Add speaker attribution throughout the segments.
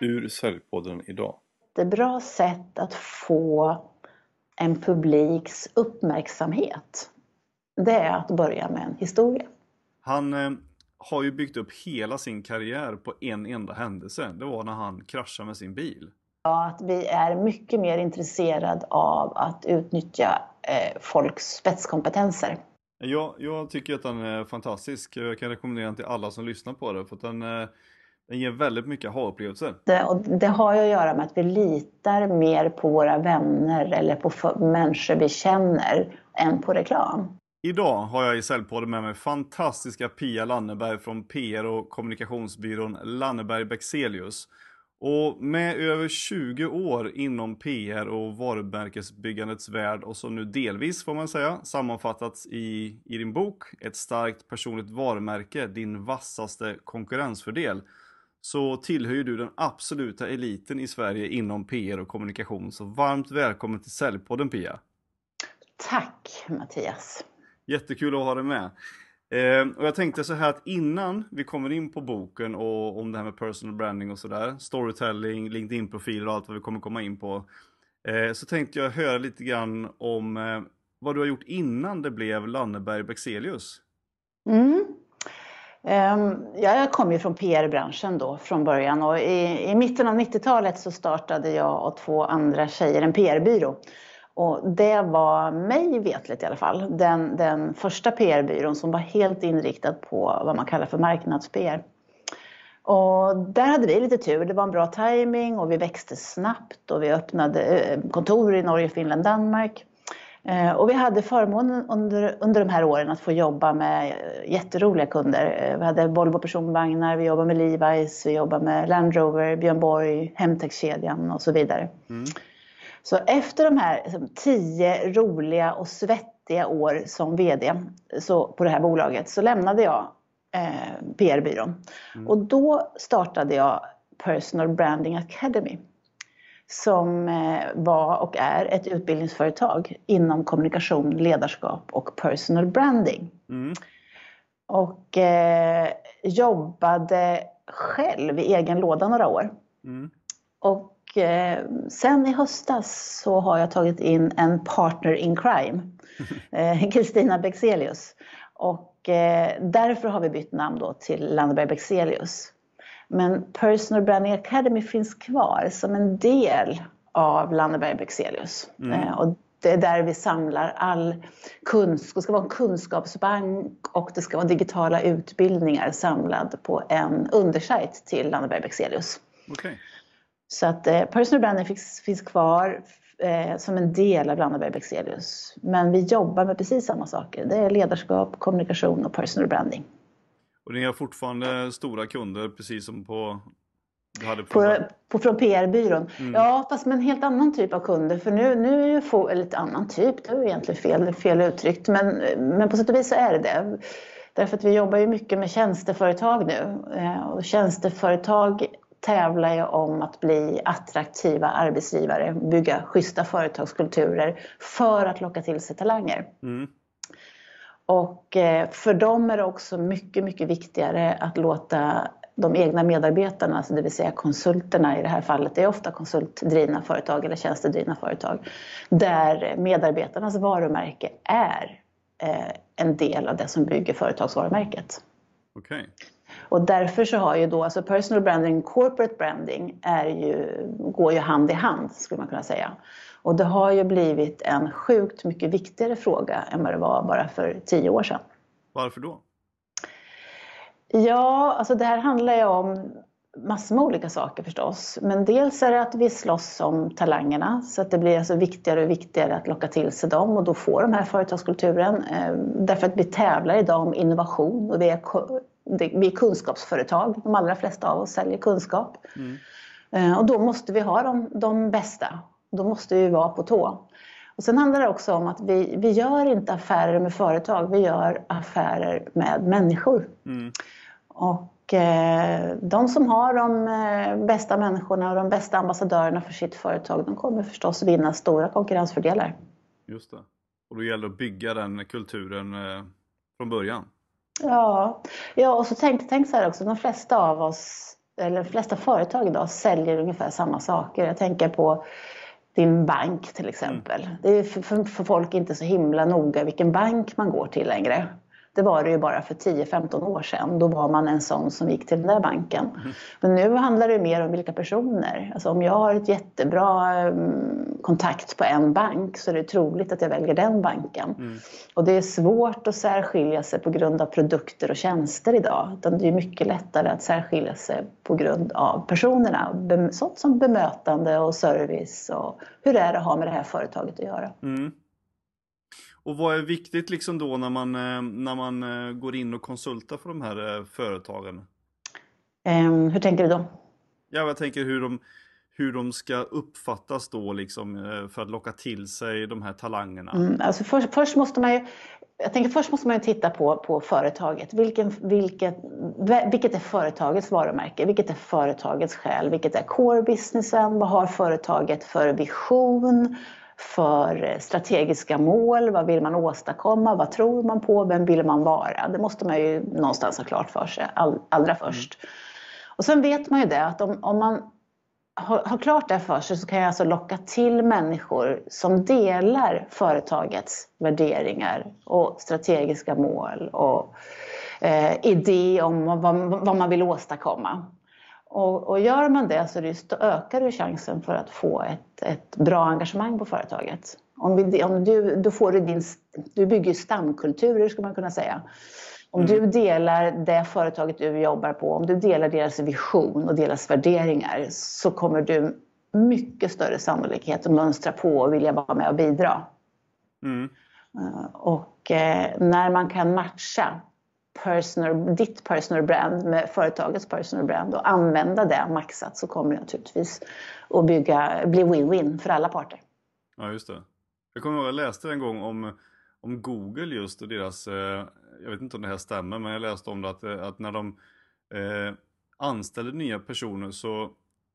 Speaker 1: Ur Säljpodden idag.
Speaker 2: Ett bra sätt att få en publiks uppmärksamhet det är att börja med en historia.
Speaker 1: Han eh, har ju byggt upp hela sin karriär på en enda händelse. Det var när han kraschade med sin bil.
Speaker 2: Ja, att vi är mycket mer intresserade av att utnyttja folks spetskompetenser.
Speaker 1: Jag, jag tycker att den är fantastisk. Jag kan rekommendera den till alla som lyssnar på det. För den, eh, den ger väldigt mycket aha-upplevelser.
Speaker 2: Det, och det har ju att göra med att vi litar mer på våra vänner eller på människor vi känner än på reklam.
Speaker 1: Idag har jag i Säljpodden med mig fantastiska Pia Lanneberg från PR och kommunikationsbyrån Lanneberg Bexelius. Och med över 20 år inom PR och varumärkesbyggandets värld och som nu delvis får man säga sammanfattats i, i din bok Ett starkt personligt varumärke, din vassaste konkurrensfördel så tillhör du den absoluta eliten i Sverige inom PR och kommunikation. Så varmt välkommen till Säljpodden Pia!
Speaker 2: Tack Mattias!
Speaker 1: Jättekul att ha dig med! Eh, och jag tänkte så här att innan vi kommer in på boken och om det här med personal branding och sådär, storytelling, LinkedIn-profiler och allt vad vi kommer komma in på. Eh, så tänkte jag höra lite grann om eh, vad du har gjort innan det blev Lanneberg Bexelius.
Speaker 2: Mm. Ehm, jag kom ju från PR-branschen då från början och i, i mitten av 90-talet så startade jag och två andra tjejer en PR-byrå. Och det var mig vetligt i alla fall den, den första PR-byrån som var helt inriktad på vad man kallar för marknads-PR. Och där hade vi lite tur. Det var en bra timing och vi växte snabbt och vi öppnade eh, kontor i Norge, Finland, Danmark. Eh, och vi hade förmånen under, under de här åren att få jobba med eh, jätteroliga kunder. Vi hade Volvo personvagnar, vi jobbade med Levi's, vi jobbade med Land Rover, Björn Borg, Hemtexkedjan och så vidare. Mm. Så efter de här liksom, tio roliga och svettiga år som VD så, på det här bolaget så lämnade jag eh, PR-byrån. Mm. Och då startade jag Personal Branding Academy som eh, var och är ett utbildningsföretag inom kommunikation, ledarskap och personal branding. Mm. Och eh, jobbade själv i egen låda några år. Mm. Och eh, sen i höstas så har jag tagit in en partner in crime, eh, Kristina Bexelius. Och eh, därför har vi bytt namn då till Landeberg Bexelius. Men Personal Branding Academy finns kvar som en del av Lanneberg Bexelius. Mm. Och det är där vi samlar all kunskap. Det ska vara en kunskapsbank och det ska vara digitala utbildningar samlade på en undersajt till Lanneberg Bexelius.
Speaker 1: Okay.
Speaker 2: Så att eh, Personal Branding finns, finns kvar eh, som en del av Lanneberg Bexelius. Men vi jobbar med precis samma saker. Det är ledarskap, kommunikation och personal branding.
Speaker 1: Och ni har fortfarande stora kunder precis som på
Speaker 2: på, på, från PR-byrån. Mm. Ja, fast med en helt annan typ av kunder. För nu, nu är ju få, eller ett annan typ, det är egentligen fel, fel uttryckt. Men, men på sätt och vis så är det det. Därför att vi jobbar ju mycket med tjänsteföretag nu. Eh, och tjänsteföretag tävlar ju om att bli attraktiva arbetsgivare, bygga schyssta företagskulturer för att locka till sig talanger. Mm. Och eh, för dem är det också mycket, mycket viktigare att låta de egna medarbetarna, alltså det vill säga konsulterna i det här fallet, det är ofta konsultdrivna företag eller tjänstedrivna företag, där medarbetarnas varumärke är eh, en del av det som bygger företagsvarumärket.
Speaker 1: Okay.
Speaker 2: Och därför så har ju då, alltså personal branding, corporate branding är ju, går ju hand i hand skulle man kunna säga. Och det har ju blivit en sjukt mycket viktigare fråga än vad det var bara för tio år sedan.
Speaker 1: Varför då?
Speaker 2: Ja, alltså det här handlar ju om massor med olika saker förstås. Men dels är det att vi slåss om talangerna så att det blir alltså viktigare och viktigare att locka till sig dem och då får de här företagskulturen. Eh, därför att vi tävlar idag om innovation och vi är, vi är kunskapsföretag. De allra flesta av oss säljer kunskap. Mm. Eh, och då måste vi ha de, de bästa då måste vi vara på tå. Och sen handlar det också om att vi, vi gör inte affärer med företag, vi gör affärer med människor. Mm. Och eh, de som har de eh, bästa människorna och de bästa ambassadörerna för sitt företag, de kommer förstås vinna stora konkurrensfördelar.
Speaker 1: Just det. Och då gäller det att bygga den kulturen eh, från början.
Speaker 2: Ja, ja och så tänk, tänk så här också, de flesta av oss, eller de flesta företag idag säljer ungefär samma saker. Jag tänker på din bank till exempel. Mm. Det är för, för, för, folk inte så himla noga vilken bank man går till längre. Det var det ju bara för 10-15 år sedan. Då var man en sån som gick till den där banken. Mm. Men nu handlar det mer om vilka personer. Alltså om jag har ett jättebra mm, kontakt på en bank så är det troligt att jag väljer den banken. Mm. Och det är svårt att särskilja sig på grund av produkter och tjänster idag. Utan det är mycket lättare att särskilja sig på grund av personerna. Sånt som bemötande och service och hur är det att ha med det här företaget att göra. Mm.
Speaker 1: Och vad är viktigt liksom då när man, eh, när man eh, går in och konsultar för de här eh, företagen?
Speaker 2: Um, hur tänker du då?
Speaker 1: Ja, jag tänker hur de, hur de ska uppfattas då liksom för att locka till sig de här talangerna.
Speaker 2: Mm, alltså först, först, måste man ju, jag tänker först måste man ju titta på, på företaget. Vilken, vilket, vilket är företagets varumärke? Vilket är företagets själ? Vilket är core businessen? Vad har företaget för vision? För strategiska mål, vad vill man åstadkomma, vad tror man på, vem vill man vara? Det måste man ju någonstans ha klart för sig all, allra först. Mm. Och sen vet man ju det att om, om man har, har, klart det för sig så kan jag alltså locka till människor som delar företagets värderingar och strategiska mål och eh, idé om vad, vad man vill åstadkomma. Och, och, gör man det så det, ökar du chansen för att få ett, ett bra engagemang på företaget. Om, vi, om du, då får du, din, du bygger stamkulturer skulle man kunna säga. Om mm. du delar det företaget du jobbar på, om du delar deras vision och deras värderingar så kommer du mycket större sannolikhet att mönstra på och vilja vara med och bidra. Mm. Eh, och eh, när man kan matcha personal, ditt personal brand med företagets personal brand och använda det maxat så kommer det naturligtvis att bygga, bli win-win för alla parter.
Speaker 1: Ja, just det. Jag kommer ihåg att jag läste en gång om, om Google just och deras, eh, jag vet inte om det här stämmer, men jag läste om det att, eh, att när de eh, anställer nya personer så,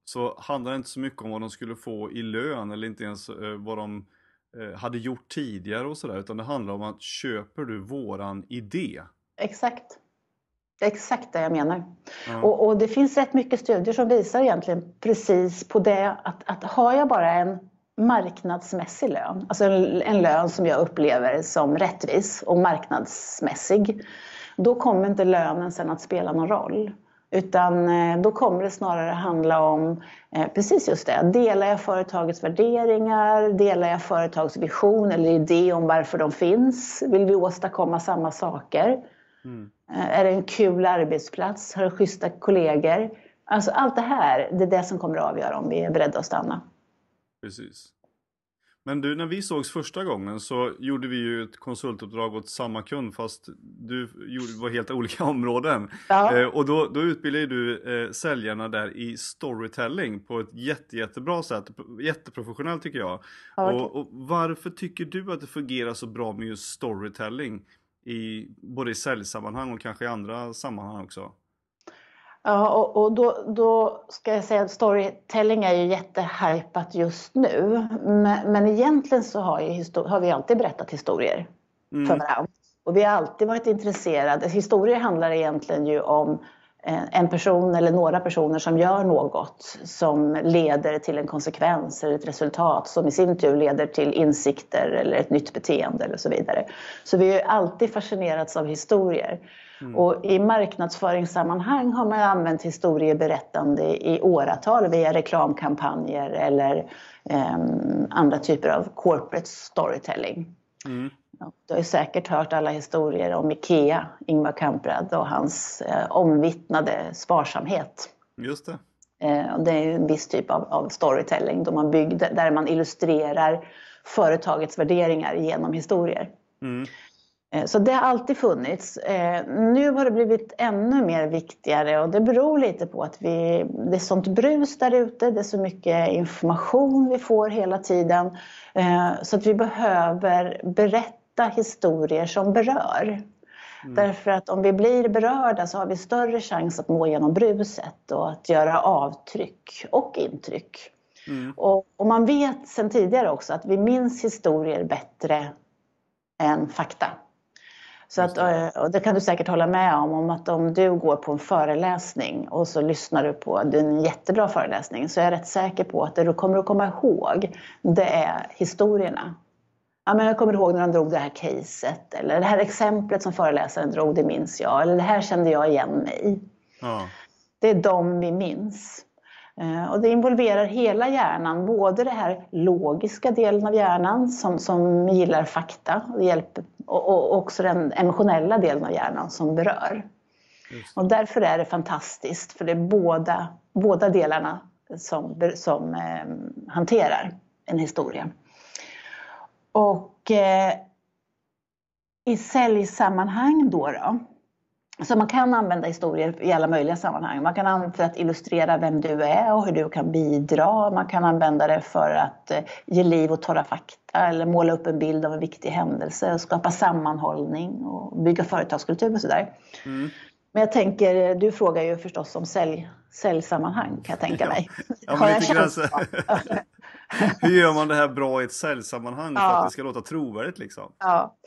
Speaker 1: så handlar det inte så mycket om vad de skulle få i lön eller inte ens eh, vad de eh, hade gjort tidigare och sådär, utan det handlar om att köper du våran idé
Speaker 2: Exakt. Det är exakt det jag menar. Mm. Och, och, det finns rätt mycket studier som visar egentligen precis på det att, att har jag bara en marknadsmässig lön, alltså en, en lön som jag upplever som rättvis och marknadsmässig, då kommer inte lönen sen att spela någon roll. Utan eh, då kommer det snarare handla om eh, precis just det. Delar jag företagets värderingar? Delar jag företagets vision eller idé om varför de finns? Vill vi åstadkomma samma saker? Mm. Är det en kul arbetsplats? Har du schyssta kollegor? Alltså allt det här, det är det som kommer att avgöra om vi är beredda att stanna.
Speaker 1: Precis. Men du, när vi sågs första gången så gjorde vi ju ett konsultuppdrag åt samma kund fast du var helt olika områden. Ja. Eh, och då, då utbildade du eh, säljarna där i storytelling på ett jätte, jättebra sätt. Jätteprofessionellt tycker jag. Ja, okay. och, och, varför tycker du att det fungerar så bra med just storytelling? I både i säljsammanhang och kanske i andra sammanhang också.
Speaker 2: Ja, och, och då, då, ska jag säga att storytelling är ju jättehypat just nu. Men, men egentligen så har, ju, har, vi alltid berättat historier mm. för varandra. Och vi har alltid varit intresserade. Historier handlar egentligen ju om en person eller några personer som gör något som leder till en konsekvens eller ett resultat som i sin tur leder till insikter eller ett nytt beteende eller så vidare. Så vi har alltid fascinerats av historier. Mm. Och i marknadsföringssammanhang har man använt historieberättande i åratal via reklamkampanjer eller eh, andra typer av corporate storytelling. Mm. Du har ju säkert hört alla historier om IKEA, Ingvar Kamprad och hans eh, omvittnade sparsamhet.
Speaker 1: Just det.
Speaker 2: Eh, det är en viss typ av, av storytelling då man byggde, där man illustrerar företagets värderingar genom historier. Mm. Eh, så det har alltid funnits. Eh, nu har det blivit ännu mer viktigare och det beror lite på att vi, det är sånt brus där ute, det är så mycket information vi får hela tiden. Eh, så att vi behöver berätta berätta historier som berör. Mm. Därför att om vi blir berörda så har vi större chans att nå genom bruset och att göra avtryck och intryck. Mm. Och, och, man vet sedan tidigare också att vi minns historier bättre än fakta. Så att, eh, och det kan du säkert hålla med om, om att om du går på en föreläsning och så lyssnar du på en jättebra föreläsning så är jag rätt säker på att det du kommer att komma ihåg det är historierna. Ja, men jag kommer ihåg när de drog det här caset eller det här exemplet som föreläsaren drog, det minns jag. Eller det här kände jag igen mig i. Ja. Det är de vi minns. Eh, och det involverar hela hjärnan, både den här logiska delen av hjärnan som, som gillar fakta och, hjälper, och, och också den emotionella delen av hjärnan som berör. Och därför är det fantastiskt, för det är båda, båda delarna som, som eh, hanterar en historia. Och eh, i säljsammanhang då, då så man kan använda historier i alla möjliga sammanhang. Man kan använda det för att illustrera vem du är och hur du kan bidra. Man kan använda det för att eh, ge liv åt torra fakta eller måla upp en bild av en viktig händelse, skapa sammanhållning och bygga företagskultur och sådär. Mm. Men jag tänker, du frågar ju förstås om sälj, säljsammanhang kan jag tänka mig. Ja, ja, Har jag
Speaker 1: känt Hur gör man det här bra i ett säljsammanhang ja. för att det ska låta trovärdigt liksom?
Speaker 2: Ja,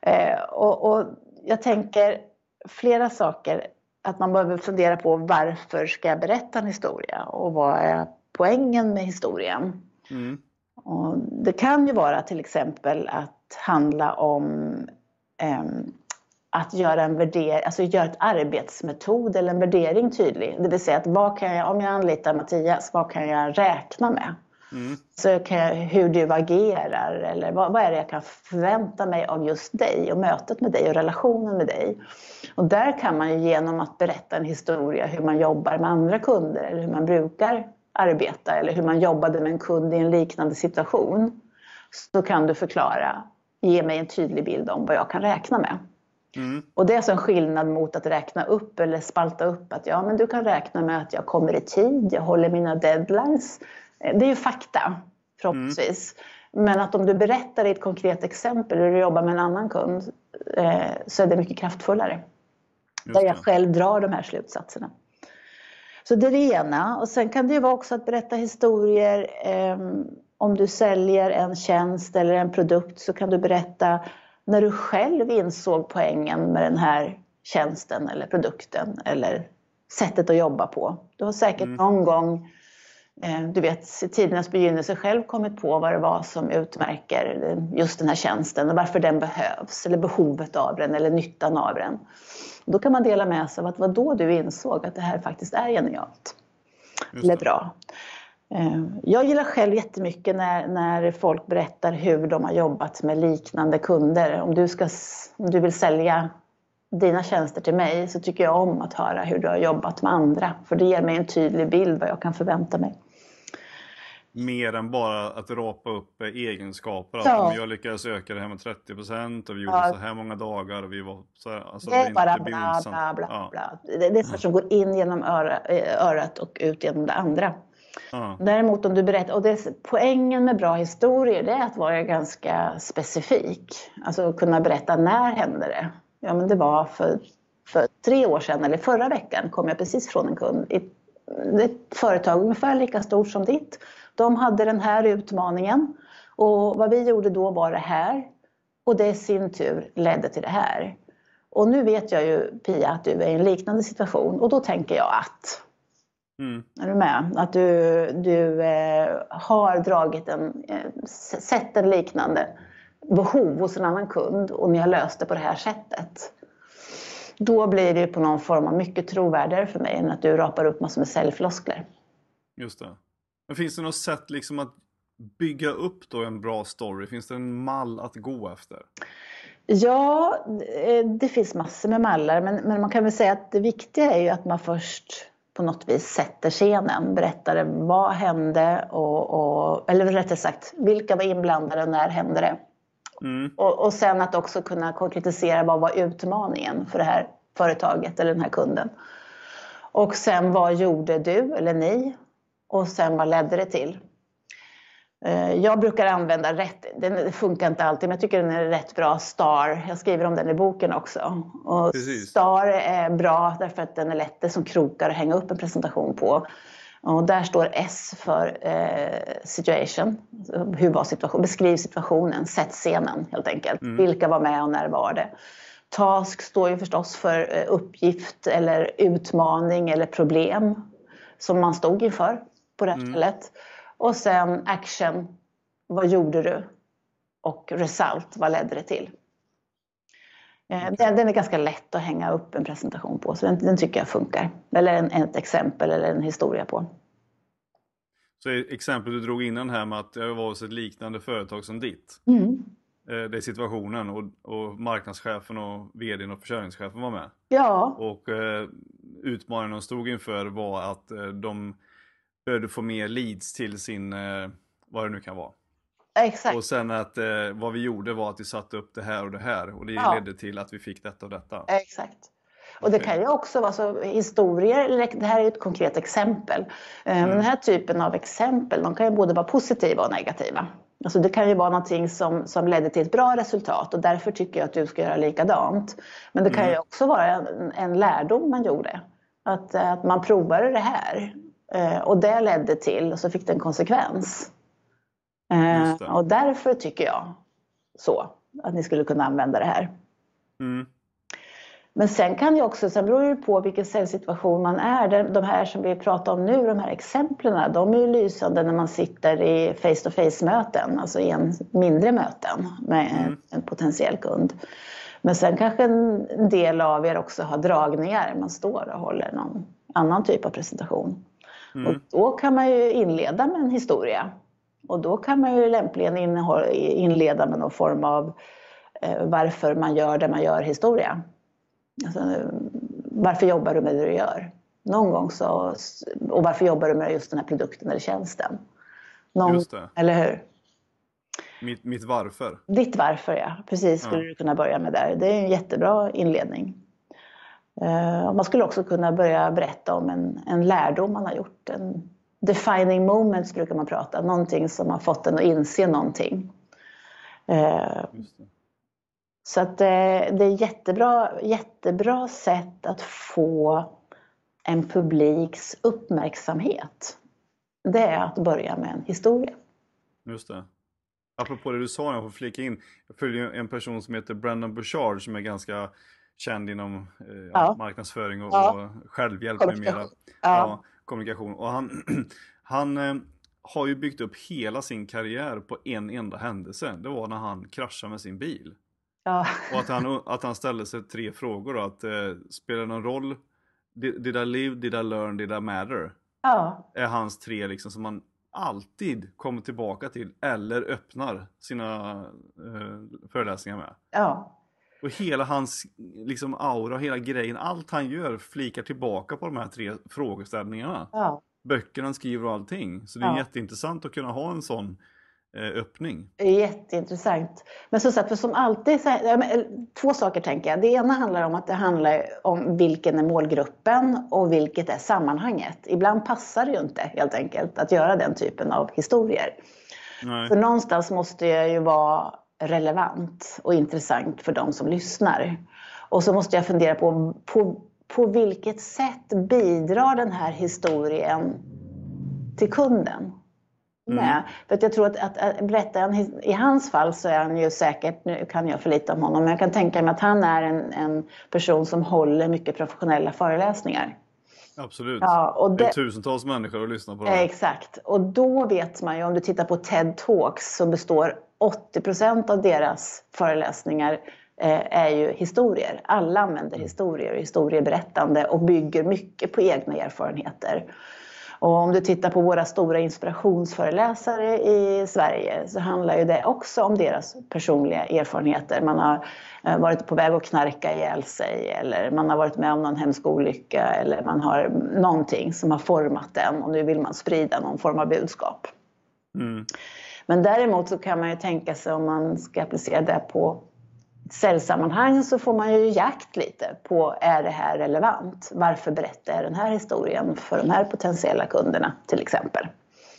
Speaker 2: eh, och, och jag tänker flera saker. Att man behöver fundera på varför ska jag berätta en historia och vad är poängen med historien? Mm. Och det kan ju vara till exempel att handla om um, att göra en värdering, alltså göra ett arbetsmetod eller en värdering tydlig. Det vill säga att vad kan jag, om jag anlitar Mattias, vad kan jag räkna med? Mm. Så kan jag, hur du agerar eller vad, vad är det jag kan förvänta mig av just dig och mötet med dig och relationen med dig. Och där kan man ju genom att berätta en historia hur man jobbar med andra kunder eller hur man brukar arbeta eller hur man jobbade med en kund i en liknande situation. Så kan du förklara, ge mig en tydlig bild om vad jag kan räkna med. Mm. Och det är alltså en skillnad mot att räkna upp eller spalta upp att ja men du kan räkna med att jag kommer i tid, jag håller mina deadlines. Det är ju fakta förhoppningsvis. Mm. Men att om du berättar i ett konkret exempel hur du jobbar med en annan kund eh, så är det mycket kraftfullare. Just där jag själv drar de här slutsatserna. Så det är det ena. Och sen kan det ju vara också att berätta historier. Eh, om du säljer en tjänst eller en produkt så kan du berätta när du själv insåg poängen med den här tjänsten eller produkten eller sättet att jobba på. Du har säkert mm. någon gång Eh, du vet, i tidernas begynnelse själv kommit på vad det var som utmärker just den här tjänsten och varför den behövs, eller behovet av den eller nyttan av den. Då kan man dela med sig av att var då du insåg att det här faktiskt är genialt. Eller bra. Eh, jag gillar själv jättemycket när, när folk berättar hur de har jobbat med liknande kunder. Om du, ska, om du vill sälja dina tjänster till mig så tycker jag om att höra hur du har jobbat med andra. För det ger mig en tydlig bild vad jag kan förvänta mig.
Speaker 1: Mer än bara att rapa upp egenskaper. Ja. Att jag lyckades öka det här med 30 procent och vi gjorde ja. så här många dagar. Och vi var så här,
Speaker 2: alltså, det är det bara bla bla bla, ja. bla. Det är det som går in genom öra, eh, örat och ut genom det andra. Ja. Däremot om du berättar, och det, poängen med bra historier det är att vara ganska specifik. Alltså kunna berätta när hände det? Ja, men det var för, för tre år sedan, eller förra veckan, kom jag precis från en kund. Ett företag ungefär lika stort som ditt. De hade den här utmaningen och vad vi gjorde då var det här. Och det i sin tur ledde till det här. Och nu vet jag ju Pia att du är i en liknande situation och då tänker jag att Mm. Är du med? Att du, du eh, har dragit en, eh, sett en liknande behov hos en annan kund och ni har löst det på det här sättet. Då blir det på någon form av mycket trovärdigare för mig än att du rapar upp massor med säljfloskler.
Speaker 1: Just det. Men finns det något sätt liksom att bygga upp då en bra story? Finns det en mall att gå efter?
Speaker 2: Ja, det finns massor med mallar men, men man kan väl säga att det viktiga är ju att man först på något vis sätter scenen, berättar vad hände och, och eller rättare sagt vilka var inblandade och när hände det? Mm. Och, och sen att också kunna konkretisera vad var utmaningen för det här företaget eller den här kunden. Och sen vad gjorde du eller ni? Och sen vad ledde det till? Eh, jag brukar använda rätt, den funkar inte alltid men jag tycker den är rätt bra, STAR. Jag skriver om den i boken också. Och STAR är bra därför att den är lätt, som krokar att hänga upp en presentation på. Och där står S för eh, situation, hur var situation, beskriv situationen, sätt scenen helt enkelt. Mm. Vilka var med och när var det? Task står ju förstås för eh, uppgift eller utmaning eller problem som man stod inför på det mm. stället. Och sen action, vad gjorde du? Och result, vad ledde det till? Eh, den, den, är ganska lätt att hänga upp en presentation på, så den, den tycker jag funkar. Eller en, ett exempel eller en historia på.
Speaker 1: Så exemplet du drog innan här med att jag var hos ett liknande företag som ditt. Mm. Eh, det är situationen och, och marknadschefen och vdn och försörjningschefen var med.
Speaker 2: Ja.
Speaker 1: Och eh, utmaningen de stod inför var att eh, de behövde få mer leads till sin, eh, vad det nu kan vara.
Speaker 2: Exakt.
Speaker 1: Och sen att eh, vad vi gjorde var att vi satte upp det här och det här och det ja. ledde till att vi fick detta och detta.
Speaker 2: Exakt. Och det kan ju också vara så historier, det här är ett konkret exempel. Eh, mm. Den här typen av exempel, de kan ju både vara positiva och negativa. Alltså det kan ju vara någonting som, som ledde till ett bra resultat och därför tycker jag att du ska göra likadant. Men det kan mm. ju också vara en, en lärdom man gjorde. Att, att man provade det här och det ledde till, och så fick det en konsekvens. Eh, och därför tycker jag så, att ni skulle kunna använda det här. Mm. Men sen kan det också, sen beror det på vilken säljsituation man är. De här som vi pratar om nu, de här exemplen, de är ju lysande när man sitter i face to face möten, alltså i en mindre möten med mm. en potentiell kund. Men sen kanske en del av er också har dragningar, man står och håller någon annan typ av presentation. Mm. Och då kan man ju inleda med en historia. Och då kan man ju lämpligen inleda med någon form av eh, varför man gör det man gör historia. Alltså, varför jobbar du med det du gör? Någon gång så, och varför jobbar du med just den här produkten eller tjänsten? Någon, just det. Eller hur?
Speaker 1: Mitt, mitt varför?
Speaker 2: Ditt varför ja, precis skulle ja. du kunna börja med där. Det är en jättebra inledning. Uh, man skulle också kunna börja berätta om en, en lärdom man har gjort. En defining moments brukar man prata, någonting som har fått en att inse någonting. Uh, så att det, eh, det är jättebra, jättebra sätt att få en publiks uppmärksamhet. Det är att börja med en historia.
Speaker 1: Just det. Apropå det du sa, jag får flika in. Jag följer en person som heter Brandon Bouchard som är ganska känd inom eh, ja. marknadsföring och, ja. och självhjälp med mera. Ja. kommunikation. Och han, han eh, har ju byggt upp hela sin karriär på en enda händelse. Det var när han kraschade med sin bil.
Speaker 2: Ja.
Speaker 1: Och att han, att han ställde sig tre frågor då, att eh, spelar det någon roll? Did, did I live, did I learn, did I matter?
Speaker 2: Ja.
Speaker 1: Är hans tre liksom som man alltid kommer tillbaka till eller öppnar sina eh, föreläsningar med.
Speaker 2: Ja.
Speaker 1: Och hela hans liksom, aura, hela grejen, allt han gör flikar tillbaka på de här tre frågeställningarna.
Speaker 2: Ja.
Speaker 1: Böckerna han skriver och allting. Så det är ja. jätteintressant att kunna ha en sån Eh, öppning.
Speaker 2: Jätteintressant. Men som sagt, för som alltid, två saker tänker jag. Det ena handlar om att det handlar om vilken är målgruppen och vilket är sammanhanget. Ibland passar det ju inte helt enkelt att göra den typen av historier. Nej. För någonstans måste jag ju vara relevant och intressant för de som lyssnar. Och så måste jag fundera på, på, på vilket sätt bidrar den här historien till kunden? Mm. För att jag tror att, att, att berättaren, i hans fall så är han ju säkert, nu kan jag för lite om honom, men jag kan tänka mig att han är en, en person som håller mycket professionella föreläsningar.
Speaker 1: Absolut. Ja, och det, det är tusentals människor att lyssna på det
Speaker 2: här. Exakt. Och då vet man ju, om du tittar på TED Talks så består 80% av deras föreläsningar eh, är ju historier. Alla använder mm. historier och historieberättande och bygger mycket på egna erfarenheter. Och om du tittar på våra stora inspirationsföreläsare i Sverige så handlar ju det också om deras personliga erfarenheter. Man har eh, varit på väg att knarka ihjäl sig eller man har varit med om någon hemsk olycka eller man har någonting som har format den och nu vill man sprida någon form av budskap. Mm. Men däremot så kan man ju tänka sig om man ska applicera det på säljsammanhang så får man ju jakt lite på, är det här relevant? Varför berättar jag den här historien för de här potentiella kunderna till exempel?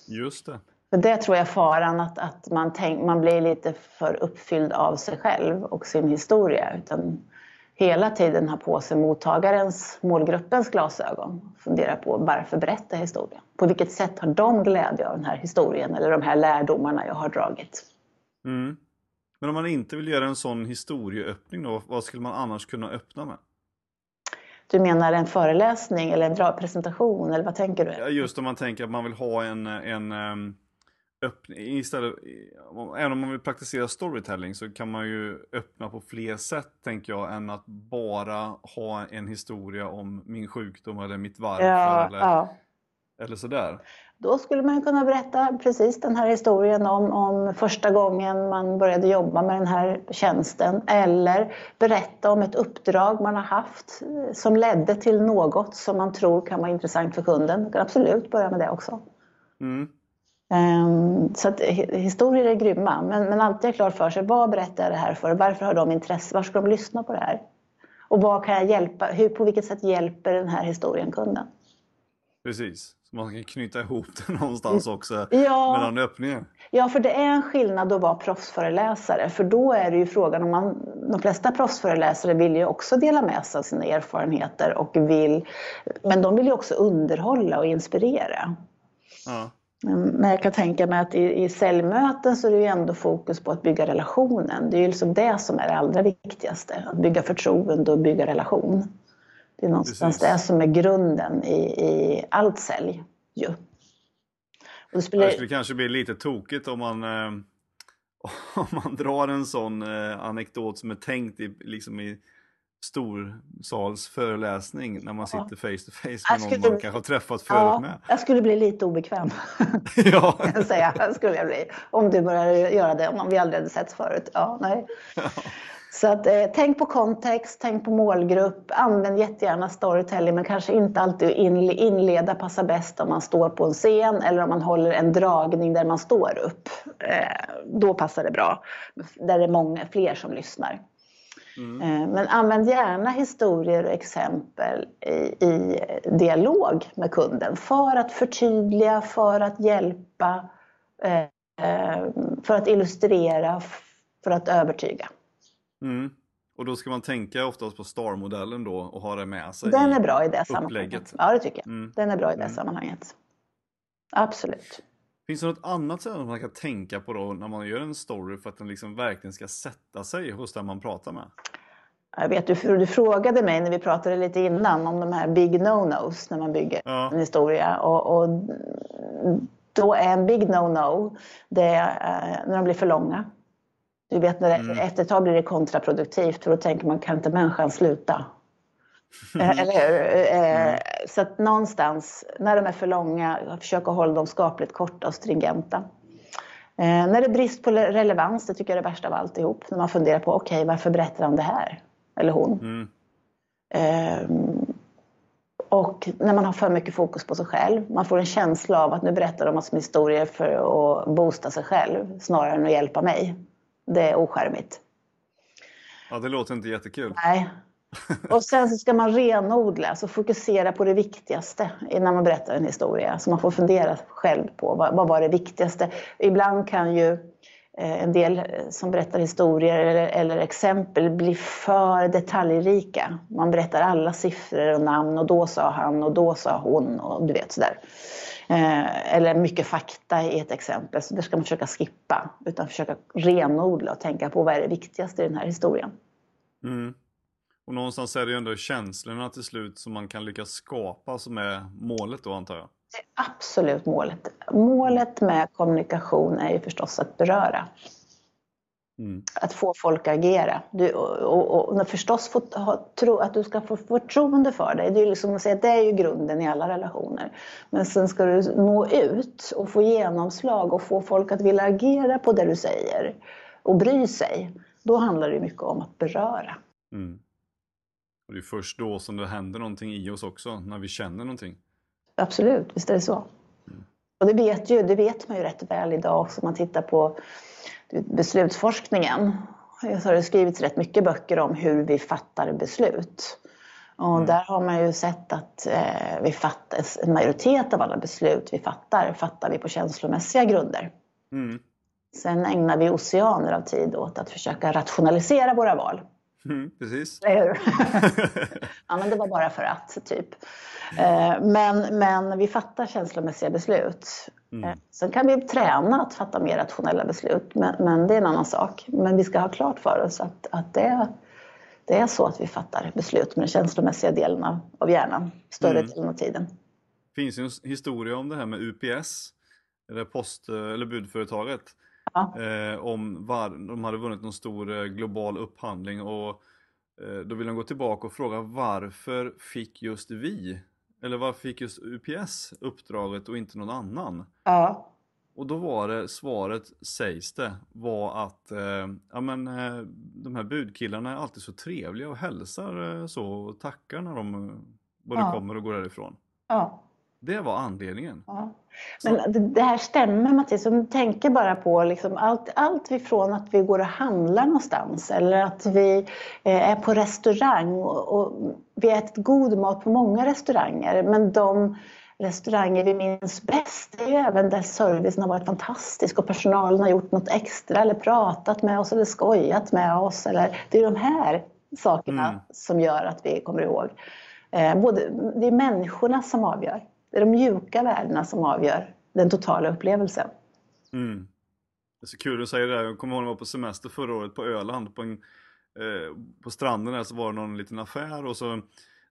Speaker 1: Just det.
Speaker 2: För det tror jag faran att, att man, tänk, man blir lite för uppfylld av sig själv och sin historia. Utan hela tiden ha på sig mottagarens, målgruppens glasögon. Fundera på varför berätta historien? På vilket sätt har de glädje av den här historien eller de här lärdomarna jag har dragit?
Speaker 1: Mm. Men om man inte vill göra en sån historieöppning då, vad skulle man annars kunna öppna med?
Speaker 2: Du menar en föreläsning eller en presentation eller vad tänker du?
Speaker 1: Just om man tänker att man vill ha en, en ehm, öppning, istället, även om man vill praktisera storytelling så kan man ju öppna på fler sätt tänker jag än att bara ha en historia om min sjukdom eller mitt varför ja, eller, ja. eller sådär.
Speaker 2: Då skulle man kunna berätta precis den här historien om, om första gången man började jobba med den här tjänsten eller berätta om ett uppdrag man har haft som ledde till något som man tror kan vara intressant för kunden. Man kan absolut börja med det också. Mm. Um, så att historier är grymma, men, men alltid ha klart för sig vad berättar jag det här för? Varför har de intresse? Varför ska de lyssna på det här? Och vad kan jag hjälpa? Hur, på vilket sätt hjälper den här historien kunden?
Speaker 1: Precis, man kan knyta ihop det någonstans också ja, mellan öppningen.
Speaker 2: Ja, för det är en skillnad att vara proffsföreläsare, för då är det ju frågan om man, de flesta proffsföreläsare vill ju också dela med sig av sina erfarenheter och vill, men de vill ju också underhålla och inspirera. Ja. Men jag kan tänka mig att i, i säljmöten så är det ju ändå fokus på att bygga relationen. Det är ju liksom det som är det allra viktigaste, att bygga förtroende och bygga relation. Det är någonstans Precis. det som är grunden i, i allt sälj. Ju.
Speaker 1: det, spelar... det skulle kanske bli lite tokigt om man, eh, om man drar en sån eh, anekdot som är tänkt i, liksom i storsalsföreläsning när man sitter face to face med någon man kanske har träffat förut ja, med.
Speaker 2: Jag skulle bli lite obekväm. ja. jag säga, skulle jag bli. Om du börjar göra det, om vi aldrig hade setts förut. Ja, nej. Ja. Så att, eh, tänk på kontext, tänk på målgrupp, använd jättegärna storytelling men kanske inte alltid inleda passar bäst om man står på en scen eller om man håller en dragning där man står upp. Eh, då passar det bra, där det är många fler som lyssnar. Mm. Eh, men använd gärna historier och exempel i, i, dialog med kunden för att förtydliga, för att hjälpa, eh, eh, för att illustrera, för att övertyga.
Speaker 1: Mm. Och då ska man tänka oftast på STAR-modellen då och ha det med sig
Speaker 2: Den är bra i det sammanhanget. Ja, det tycker jag. Mm. Den är bra i det mm. sammanhanget. Absolut.
Speaker 1: Finns det något annat sätt man kan tänka på då när man gör en story för att den liksom verkligen ska sätta sig hos den man pratar med?
Speaker 2: Jag vet, du, du frågade mig när vi pratade lite innan om de här big no-nos när man bygger ja. en historia. Och, och, då är en big no-no det är eh, när de blir för långa. Du vet, när det, mm. efter ett tag blir det kontraproduktivt för då tänker man, kan inte människan sluta? Eh, eller hur? Eh, mm. Så att någonstans, när de är för långa, försöka hålla dem skapligt korta och stringenta. Eh, när det är brist på relevans, det tycker jag är det värsta av alltihop. När man funderar på, okej, okay, varför berättar han det här? Eller hon. Mm. och när man har för mycket fokus på sig själv. Man får en känsla av att nu berättar de massor med historier för att boosta sig själv snarare än att hjälpa mig. Det är oskärmigt.
Speaker 1: Ja, det låter inte jättekul.
Speaker 2: Nej, och sen så ska man renodla, alltså fokusera på det viktigaste innan man berättar en historia. Så man får fundera själv på vad, vad var det viktigaste. Ibland kan ju eh, en del som berättar historier eller, eller, exempel bli för detaljrika. Man berättar alla siffror och namn och då sa han och då sa hon och du vet sådär. Eh, eller mycket fakta i ett exempel, så det ska man försöka skippa. Utan försöka renodla och tänka på vad är det viktigaste i den här historien.
Speaker 1: Mm. Och någonstans är det ju ändå känslorna till slut som man kan lyckas skapa som är målet då antar jag?
Speaker 2: Det är absolut målet. Målet med kommunikation är ju förstås att beröra. Mm. Att få folk att agera. Du, och, och, och förstås få, ha, tro, att du ska få förtroende för dig. Det är, liksom, säga, det är ju grunden i alla relationer. Men sen ska du nå ut och få genomslag och få folk att vilja agera på det du säger och bry sig. Då handlar det mycket om att beröra. Mm.
Speaker 1: Och det är först då som det händer någonting i oss också, när vi känner någonting.
Speaker 2: Absolut, visst är det så. Mm. Och det vet, ju, det vet man ju rätt väl idag också om man tittar på beslutsforskningen. Så har det skrivits rätt mycket böcker om hur vi fattar beslut. Och mm. där har man ju sett att eh, vi fattar, en majoritet av alla beslut vi fattar, fattar vi på känslomässiga grunder. Mm. Sen ägnar vi oceaner av tid åt att försöka rationalisera våra val.
Speaker 1: Mm, precis.
Speaker 2: ja, men det var bara för att, typ. Eh, men, men vi fattar känslomässiga beslut. Mm. Eh, sen kan vi träna att fatta mer rationella beslut, men, men, det är en annan sak. Men vi ska ha klart för oss att, att det, det är så att vi fattar beslut med den känslomässiga delen av, av hjärnan, större mm. delen av tiden.
Speaker 1: Det finns ju en historia om det här med UPS, eller, post, eller budföretaget. Ja. Eh, om var, de hade vunnit någon stor eh, global upphandling och eh, då vill de gå tillbaka och fråga varför fick just vi, eller varför fick just UPS uppdraget och inte någon annan?
Speaker 2: Ja.
Speaker 1: Och då var det svaret, sägs det, var att eh, ja, men, eh, de här budkillarna är alltid så trevliga och hälsar eh, så och tackar när de både ja. kommer och går därifrån.
Speaker 2: Ja.
Speaker 1: Det var anledningen.
Speaker 2: Ja. Men det, det, här stämmer Mattias, om du tänker bara på liksom allt, allt ifrån att vi går och handlar någonstans eller att vi eh, är på restaurang och, och vi ätit god mat på många restauranger men de restauranger vi minns bäst är ju även där servicen har varit fantastisk och personalen har gjort något extra eller pratat med oss eller skojat med oss. Eller, det är de här sakerna mm. som gör att vi kommer ihåg. Eh, både, det är människorna som avgör. Det är de mjuka värdena som avgör den totala upplevelsen.
Speaker 1: Mm. Det är så kul att säga det där. Jag kommer ihåg när jag var på semester förra året på Öland. På, en, eh, på stranden där så var det någon liten affär och så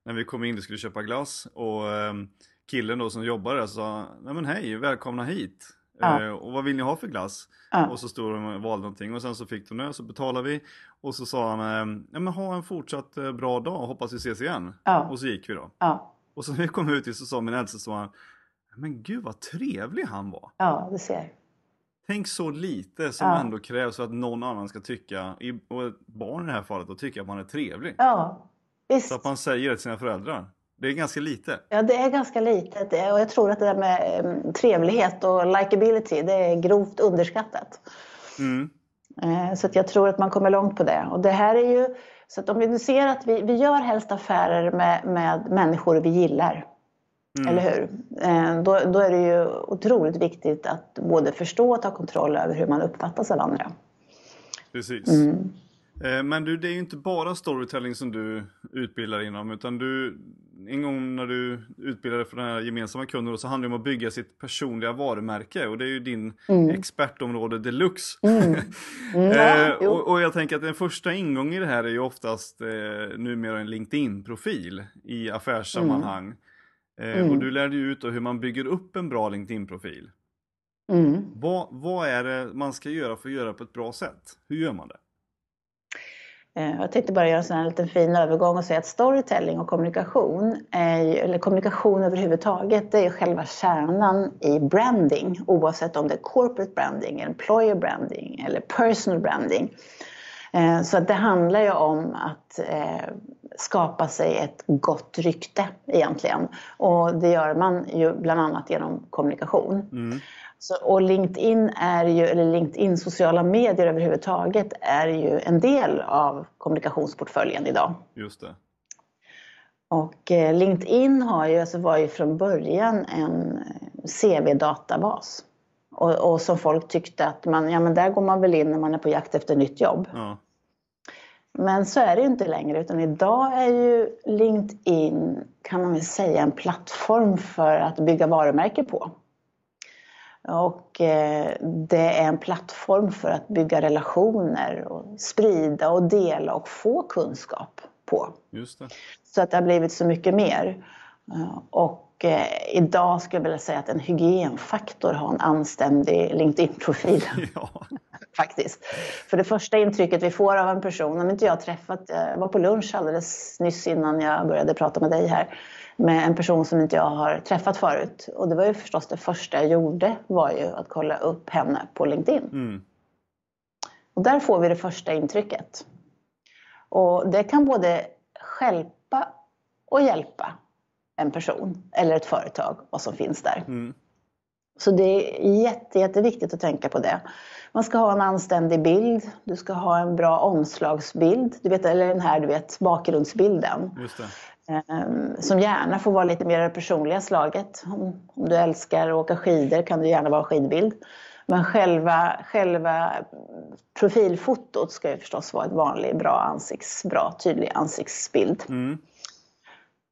Speaker 1: när vi kom in och skulle köpa glass och eh, killen då som jobbar där sa Nej men hej, välkomna hit. Ja. Eh, och vad vill ni ha för glass? Ja. Och så stod de och valde någonting och sen så fick de det så betalade vi. Och så sa han, eh, ja men ha en fortsatt eh, bra dag, hoppas vi ses igen.
Speaker 2: Ja.
Speaker 1: Och så gick vi då. Och så när vi kom ut så sa min äldste så men gud vad trevlig han var.
Speaker 2: Ja, du ser.
Speaker 1: Tänk så lite som ja. ändå krävs för att någon annan ska tycka, och ett barn i det här fallet, att tycka att man är trevlig.
Speaker 2: Ja, visst.
Speaker 1: Så att man säger det till sina föräldrar. Det är ganska lite.
Speaker 2: Ja, det är ganska litet. Och jag tror att det där med trevlighet och likability, det är grovt underskattat.
Speaker 1: Mm.
Speaker 2: Uh, så att jag tror att man kommer långt på det. Och det här är ju så att om vi nu ser att vi, vi gör helst affärer med, med människor vi gillar, mm. eller hur? Eh, då, då är det ju otroligt viktigt att både förstå och ta kontroll över hur man uppfattas av andra.
Speaker 1: Precis. Mm. Eh, men du, det är ju inte bara storytelling som du utbildar inom, utan du, en gång när du utbildade för den här gemensamma kunden så handlade det om att bygga sitt personliga varumärke och det är ju din mm. expertområde deluxe.
Speaker 2: Mm. Mm, ja,
Speaker 1: eh, och, och, jag tänker att den första ingången i det här är ju oftast eh, numera en LinkedIn-profil i affärssammanhang. Mm. Eh, och du lärde ju ut hur man bygger upp en bra LinkedIn-profil.
Speaker 2: Mm.
Speaker 1: Vad, vad är det man ska göra för att göra på ett bra sätt? Hur gör man det?
Speaker 2: Eh, jag tänkte bara göra en sån liten fin övergång och säga att storytelling och kommunikation, är, eller kommunikation överhuvudtaget, det är själva kärnan i branding oavsett om det är corporate branding, employer branding eller personal branding. Eh, så det handlar ju om att eh, skapa sig ett gott rykte egentligen. Och det gör man ju bland annat genom kommunikation.
Speaker 1: Mm.
Speaker 2: Så, och LinkedIn är ju, eller LinkedIn sociala medier överhuvudtaget är ju en del av kommunikationsportföljen idag.
Speaker 1: Just det.
Speaker 2: Och eh, LinkedIn har ju, alltså var ju från början en eh, CV-databas. Och, och, som folk tyckte att man, ja men där går man väl in när man är på jakt efter nytt jobb.
Speaker 1: Ja.
Speaker 2: Men så är det ju inte längre utan idag är ju LinkedIn kan man väl säga en plattform för att bygga varumärke på. Och eh, det är en plattform för att bygga relationer och sprida och dela och få kunskap på.
Speaker 1: Just det.
Speaker 2: Så att det har blivit så mycket mer. Eh, och idag skulle jag vilja säga att en hygienfaktor har en anständig LinkedIn-profil.
Speaker 1: Ja.
Speaker 2: Faktiskt. För det första intrycket vi får av en person, om inte jag träffat, jag var på lunch alldeles nyss innan jag började prata med dig här, med en person som inte jag har träffat förut. Och det var ju förstås det första jag gjorde var ju att kolla upp henne på LinkedIn.
Speaker 1: Mm.
Speaker 2: Och där får vi det första intrycket. Och det kan både skälpa och hjälpa en person eller ett företag, vad som finns där.
Speaker 1: Mm.
Speaker 2: Så det är jätte, jätteviktigt att tänka på det. Man ska ha en anständig bild, du ska ha en bra omslagsbild, du vet, eller den här du vet, bakgrundsbilden. Ehm, som gärna får vara lite mer det personliga slaget. Om, om du älskar att åka skidor kan du gärna vara skidbild. Men själva, själva profilfotot ska ju förstås vara ett vanligt bra ansikts, bra tydlig ansiktsbild. Mm.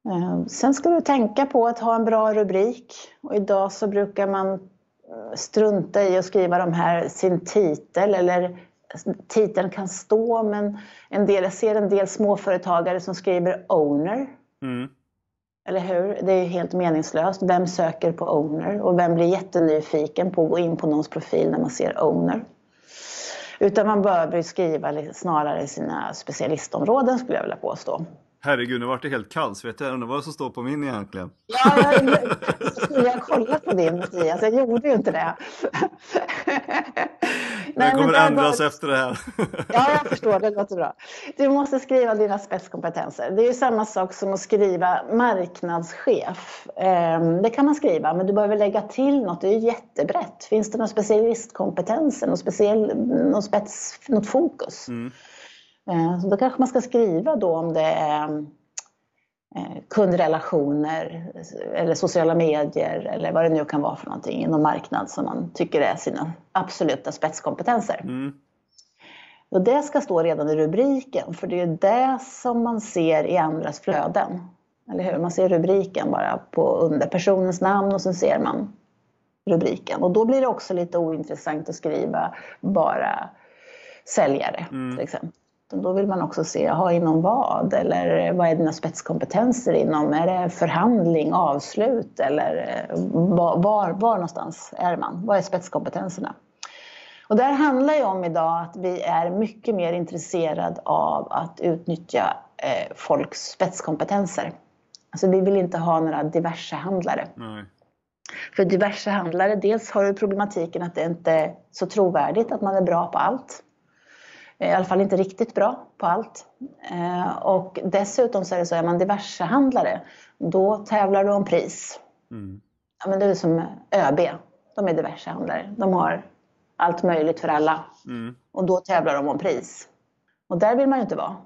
Speaker 2: Eh, sen ska du tänka på att ha en bra rubrik. Och idag så brukar man eh, strunta i att skriva de här, sin titel eller titeln kan stå men en del, jag ser en del småföretagare som skriver owner. Mm. Eller hur? Det är helt meningslöst. Vem söker på owner? Och vem blir jättenyfiken på att gå in på någons profil när man ser owner? Utan man bör skriva snarare sina specialistområden skulle jag vilja påstå.
Speaker 1: Herregud, nu vart det helt kallsvettig. Jag undrar vad som står på min egentligen.
Speaker 2: Ja, jag, jag, kollat på din Mattias, jag gjorde ju inte det.
Speaker 1: Det kommer ändras bara... efter det här.
Speaker 2: Ja, jag förstår. Det låter bra. Du måste skriva dina spetskompetenser. Det är ju samma sak som att skriva marknadschef. Ehm, det kan man skriva, men du behöver lägga till något. Det är ju jättebrett. Finns det någon specialistkompetens, någon speciell, någon spets, något fokus? Mm. Ehm, så då kanske man ska skriva då om det är Eh, kundrelationer eller sociala medier eller vad det nu kan vara för någonting inom marknad som man tycker är sina absoluta spetskompetenser. Mm. Och det ska stå redan i rubriken för det är det som man ser i andras flöden. Eller hur? Man ser rubriken bara på under personens namn och sen ser man rubriken. Och då blir det också lite ointressant att skriva bara säljare mm. till exempel. Då vill man också se, ha inom vad? Eller vad är dina spetskompetenser inom? Är det förhandling, avslut eller eh, var, var någonstans är man? Vad är spetskompetenserna? Och det här handlar ju om idag att vi är mycket mer intresserade av att utnyttja eh, folks spetskompetenser. Alltså vi vill inte ha några diverse handlare. Nej. För diverse handlare, dels har du problematiken att det inte är så trovärdigt att man är bra på allt. I alla fall inte riktigt bra på allt. Eh, och dessutom så är det så, är man diversehandlare, då tävlar du om pris. Mm. Ja, men det är som ÖB, de är diversehandlare. De har allt möjligt för alla. Mm. Och då tävlar de om pris. Och där vill man ju inte vara.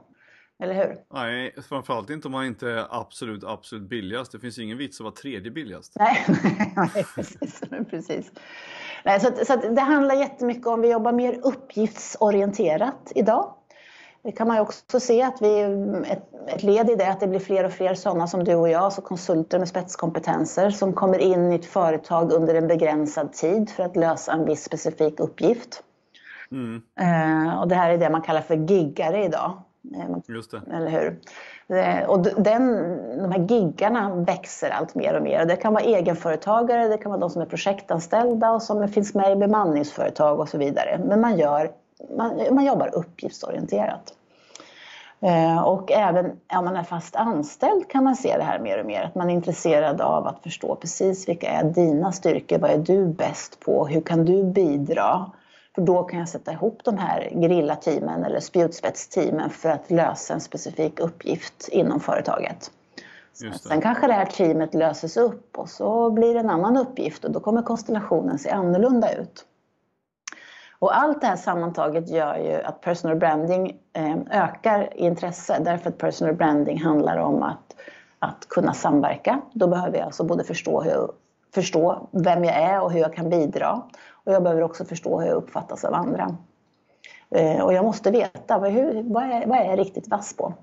Speaker 2: Eller hur?
Speaker 1: Nej, framförallt inte om man inte är absolut, absolut billigast. Det finns ingen vits att vara tredje billigast.
Speaker 2: Nej, nej precis. precis. Nej, så, så det handlar jättemycket om, vi jobbar mer uppgiftsorienterat idag. Det kan man ju också se att vi, ett, ett led i det att det blir fler och fler sådana som du och jag, alltså konsulter med spetskompetenser som kommer in i ett företag under en begränsad tid för att lösa en viss specifik uppgift. Mm. Uh, och det här är det man kallar för giggare idag.
Speaker 1: Eh, Just det.
Speaker 2: Eller hur? Eh, och den, de här giggarna växer allt mer och mer. Det kan vara egenföretagare, det kan vara de som är projektanställda och som finns med i bemanningsföretag och så vidare. Men man, gör, man, man jobbar uppgiftsorienterat. Eh, och även om man är fast anställd kan man se det här mer och mer. Att man är intresserad av att förstå precis vilka är dina styrkor, vad är du bäst på, hur kan du bidra? För då kan jag sätta ihop de här grillateamen eller spjutspetsteamen för att lösa en specifik uppgift inom företaget. Sen kanske det här teamet löses upp och så blir det en annan uppgift och då kommer konstellationen se annorlunda ut. Och allt det här sammantaget gör ju att personal branding eh, ökar i intresse därför att personal branding handlar om att, att kunna samverka. Då behöver jag alltså både förstå, hur, förstå vem jag är och hur jag kan bidra och jag behöver också förstå hur jag uppfattas av andra. Eh, och jag måste veta vad, hur, vad, är, vad är jag riktigt vass på.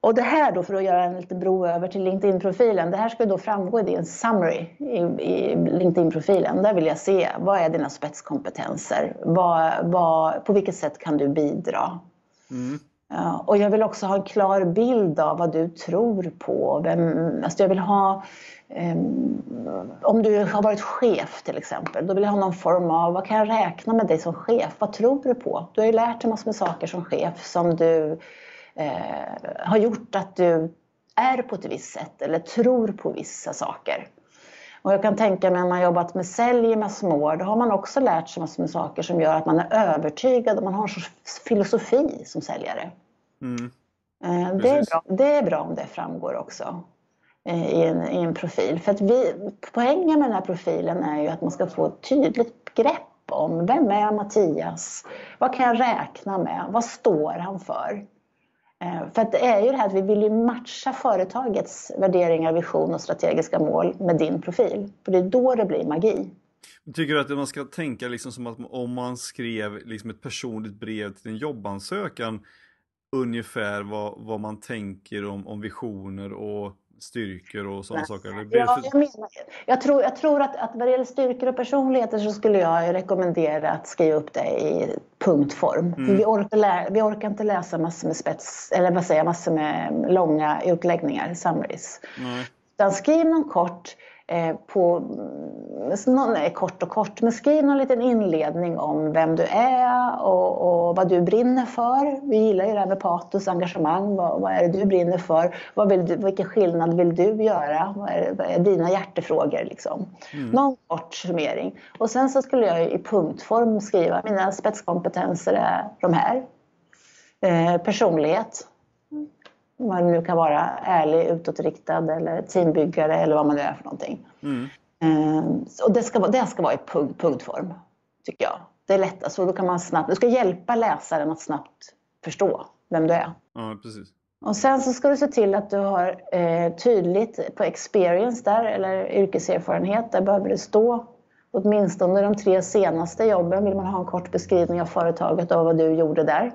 Speaker 2: Och det här då, för att göra en liten bro över till LinkedIn-profilen, det här ska då framgå i din summary i, i LinkedIn-profilen. Där vill jag se, vad är dina spetskompetenser? Vad, vad, på vilket sätt kan du bidra? Mm. Och jag vill också ha en klar bild av vad du tror på. Vem, alltså jag vill ha um, om du har varit chef till exempel, då vill jag ha någon form av, vad kan jag räkna med dig som chef? Vad tror du på? Du har ju lärt dig massor med saker som chef som du eh, har gjort att du är på ett visst sätt eller tror på vissa saker. Och jag kan tänka mig när man jobbat med sälj i massor med år, då har man också lärt sig massor med saker som gör att man är övertygad och man har en sorts filosofi som säljare. Mm. Eh, det, är bra, det är bra om det framgår också. Eh, i en, i en profil. För att vi, poängen med den här profilen är ju att man ska få ett tydligt grepp om vem är Mattias? Vad kan jag räkna med? Vad står han för? Eh, för att det är ju det här att vi vill ju matcha företagets värderingar, vision och strategiska mål med din profil. För det är då det blir magi.
Speaker 1: Tycker du att man ska tänka liksom som att om man skrev liksom ett personligt brev till en jobbansökan ungefär vad, vad man tänker om, om visioner och styrkor och sådana saker?
Speaker 2: Ja, jag, menar, jag tror, jag tror att, att vad det gäller styrkor och personligheter så skulle jag rekommendera att skriva upp det i punktform.
Speaker 1: Mm.
Speaker 2: Vi, orkar lä, vi orkar inte läsa massor med spets, eller vad säger jag, massor med långa utläggningar, summaries.
Speaker 1: Nej.
Speaker 2: Utan skriv någon kort på, mm, nej, kort och kort, men skriv någon liten inledning om vem du är och, och vad du brinner för. Vi gillar ju det här med patos, engagemang. Vad, vad är det du brinner för? Vad vill du, vilken skillnad vill du göra? Vad är, vad är dina hjärtefrågor? Liksom? Någon kort summering. Och sen så skulle jag i punktform skriva mina spetskompetenser är de här. Eh, personlighet, vad det nu kan vara, ärlig, utåtriktad eller teambyggare eller vad man nu är för någonting.
Speaker 1: Mm.
Speaker 2: Eh, och det ska, vara- det ska vara i punkt, punktform, tycker jag. Det är lättast, och då kan man snabbt, du ska hjälpa läsaren att snabbt förstå vem du är.
Speaker 1: Ja, precis.
Speaker 2: Och sen så ska du se till att du har eh, tydligt på experience där, eller yrkeserfarenhet, där behöver det stå åtminstone de tre senaste jobben vill man ha en kort beskrivning av företaget och vad du gjorde där.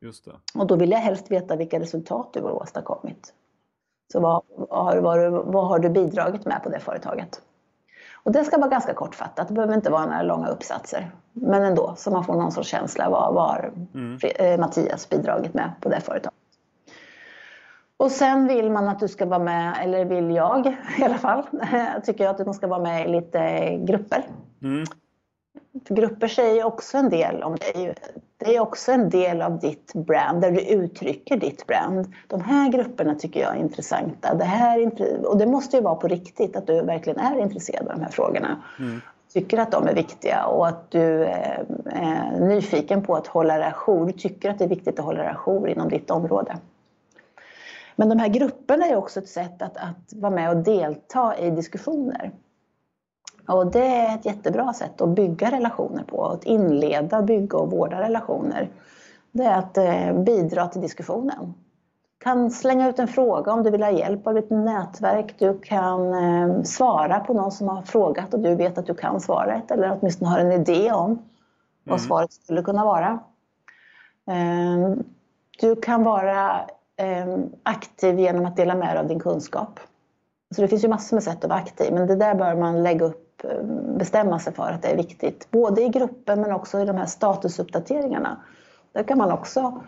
Speaker 1: Just det.
Speaker 2: Och då vill jag helst veta vilka resultat du har åstadkommit. Så vad, vad, har, vad, vad har du bidragit med på det företaget? Och det ska vara ganska kortfattat, det behöver inte vara några långa uppsatser. Men ändå, så man får någon sorts känsla. Vad vad har Fre- eh, Mattias bidragit med på det företaget? Och sen vill man att du ska vara med, eller vill jag i alla fall, tycker jag att du ska vara med i lite grupper.
Speaker 1: Mm.
Speaker 2: Grupper säger också en del om dig. Det är också en del av ditt brand, där du uttrycker ditt brand. De här grupperna tycker jag är intressanta. Det här är och det måste ju vara på riktigt, att du verkligen är intresserad av de här frågorna. Tycker att de är viktiga och att du är, är nyfiken på att hålla dig ajour. Du tycker att det är viktigt att hålla dig ajour inom ditt område. Men de här grupperna är också ett sätt att, att vara med och delta i diskussioner. Och det är ett jättebra sätt att bygga relationer på, att inleda, bygga och vårda relationer. Det är att eh, bidra till diskussionen. Du kan slänga ut en fråga om du vill ha hjälp av ditt nätverk. Du kan eh, svara på någon som har frågat och du vet att du kan svaret eller åtminstone har en idé om vad svaret skulle kunna vara. Eh, Du kan vara eh, aktiv genom att dela med dig av din kunskap. Så det finns ju massor med sätt att vara aktiv, men det där bör man lägga upp, bestämma sig för att det är viktigt. Både i gruppen men också i de här statusuppdateringarna. Där kan man också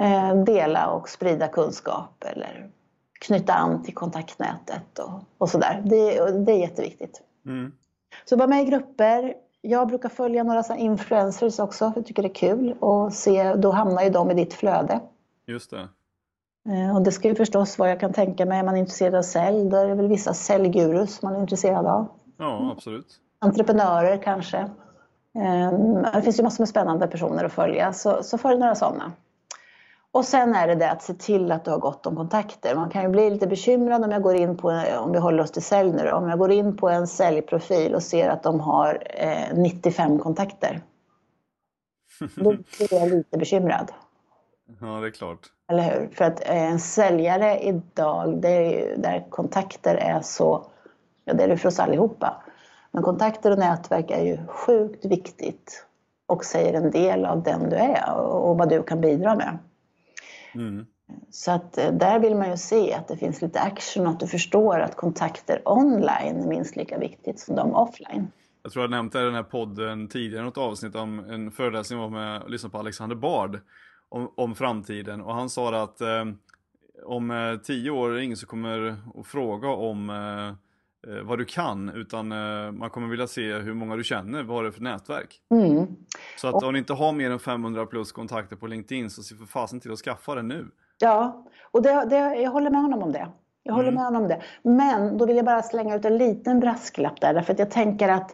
Speaker 2: eh, dela och sprida kunskap eller knyta an till kontaktnätet och, och sådär. Det, det är jätteviktigt.
Speaker 1: Mm.
Speaker 2: Så var med i grupper. Jag brukar följa några så influencers också, för jag tycker det är kul. Och se, då hamnar ju de i ditt flöde.
Speaker 1: Just det.
Speaker 2: Eh, Och det ska ju förstås vara, jag kan tänka mig, är man intresserad av sälj, då är det väl vissa säljgurus man är intresserad av.
Speaker 1: Ja, absolut.
Speaker 2: Entreprenörer kanske. Eh, Det finns ju massor med spännande personer att följa, så, så följ några sådana. Och sen är det det att se till att du har gott om kontakter. Man kan ju bli lite bekymrad om jag går in på, om vi håller oss till sälj nu då, om jag går in på en säljprofil och ser att de har eh, 95 kontakter. Då blir jag lite bekymrad.
Speaker 1: Ja, det är klart.
Speaker 2: Eller hur? För att eh, en säljare idag, det är ju, där kontakter är så, ja det är det för oss allihopa. Men kontakter och nätverk är ju sjukt viktigt och säger en del av den du är och, vad du kan bidra med.
Speaker 1: Mm.
Speaker 2: Så att eh, där vill man ju se att det finns lite action och att du förstår att kontakter online är minst lika viktigt som de offline.
Speaker 1: Jag tror jag nämnt det i den här podden tidigare, något avsnitt om en föreläsning jag var med och lyssnade på Alexander Bard om, om framtiden och han sa att eh, om eh, tio år är det ingen som kommer att fråga om eh, vad du kan utan eh, man kommer vilja se hur många du känner, vad har du för nätverk.
Speaker 2: Mm.
Speaker 1: Så att om ni inte har mer än 500 plus kontakter på LinkedIn så se för fasen till att skaffa det nu.
Speaker 2: Ja, och det, det, jag håller med honom om det. Jag håller med honom om det. Men då vill jag bara slänga ut en liten brasklapp där, därför att jag tänker att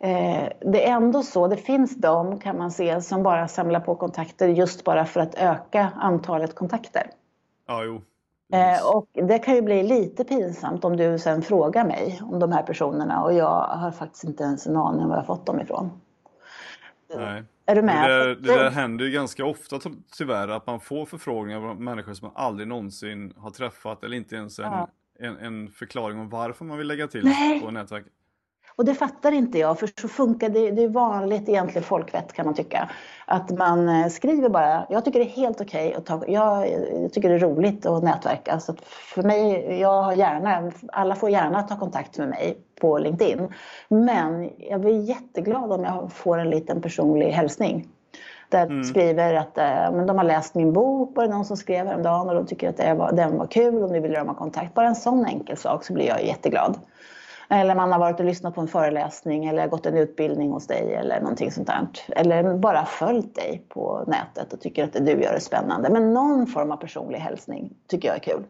Speaker 2: eh, det är ändå så, det finns de kan man se som bara samlar på kontakter just bara för att öka antalet kontakter.
Speaker 1: Ja, jo.
Speaker 2: Eh, och det kan ju bli lite pinsamt om du sen frågar mig om de här personerna och jag har faktiskt inte ens en aning om var jag fått dem ifrån.
Speaker 1: Nej.
Speaker 2: Är du
Speaker 1: Det
Speaker 2: med?
Speaker 1: där, det där händer ju ganska ofta ty- tyvärr att man får förfrågningar från människor som man aldrig någonsin har träffat eller inte ens en,
Speaker 2: Ja.
Speaker 1: en, en förklaring om varför man vill lägga till
Speaker 2: Nej.
Speaker 1: på nätverket.
Speaker 2: Och det fattar inte jag, för så funkar det. Det är vanligt egentligen folkvett kan man tycka. Att man eh, skriver bara, jag tycker det är helt okej okay att ta, jag, jag, tycker det är roligt att nätverka. Så att för mig, jag har gärna, alla får gärna ta kontakt med mig på LinkedIn. Men jag blir jätteglad om jag får en liten personlig hälsning. Där mm. skriver att eh, men de har läst min bok, var det någon som skrev häromdagen och de tycker att det var, den var kul och nu vill de ha kontakt. Bara en sån enkel sak så blir jag jätteglad. Eller man har varit och lyssnat på en föreläsning eller gått en utbildning hos dig eller någonting sånt där. Eller bara följt dig på nätet och tycker att det du gör är spännande. Men någon form av personlig hälsning tycker jag är kul.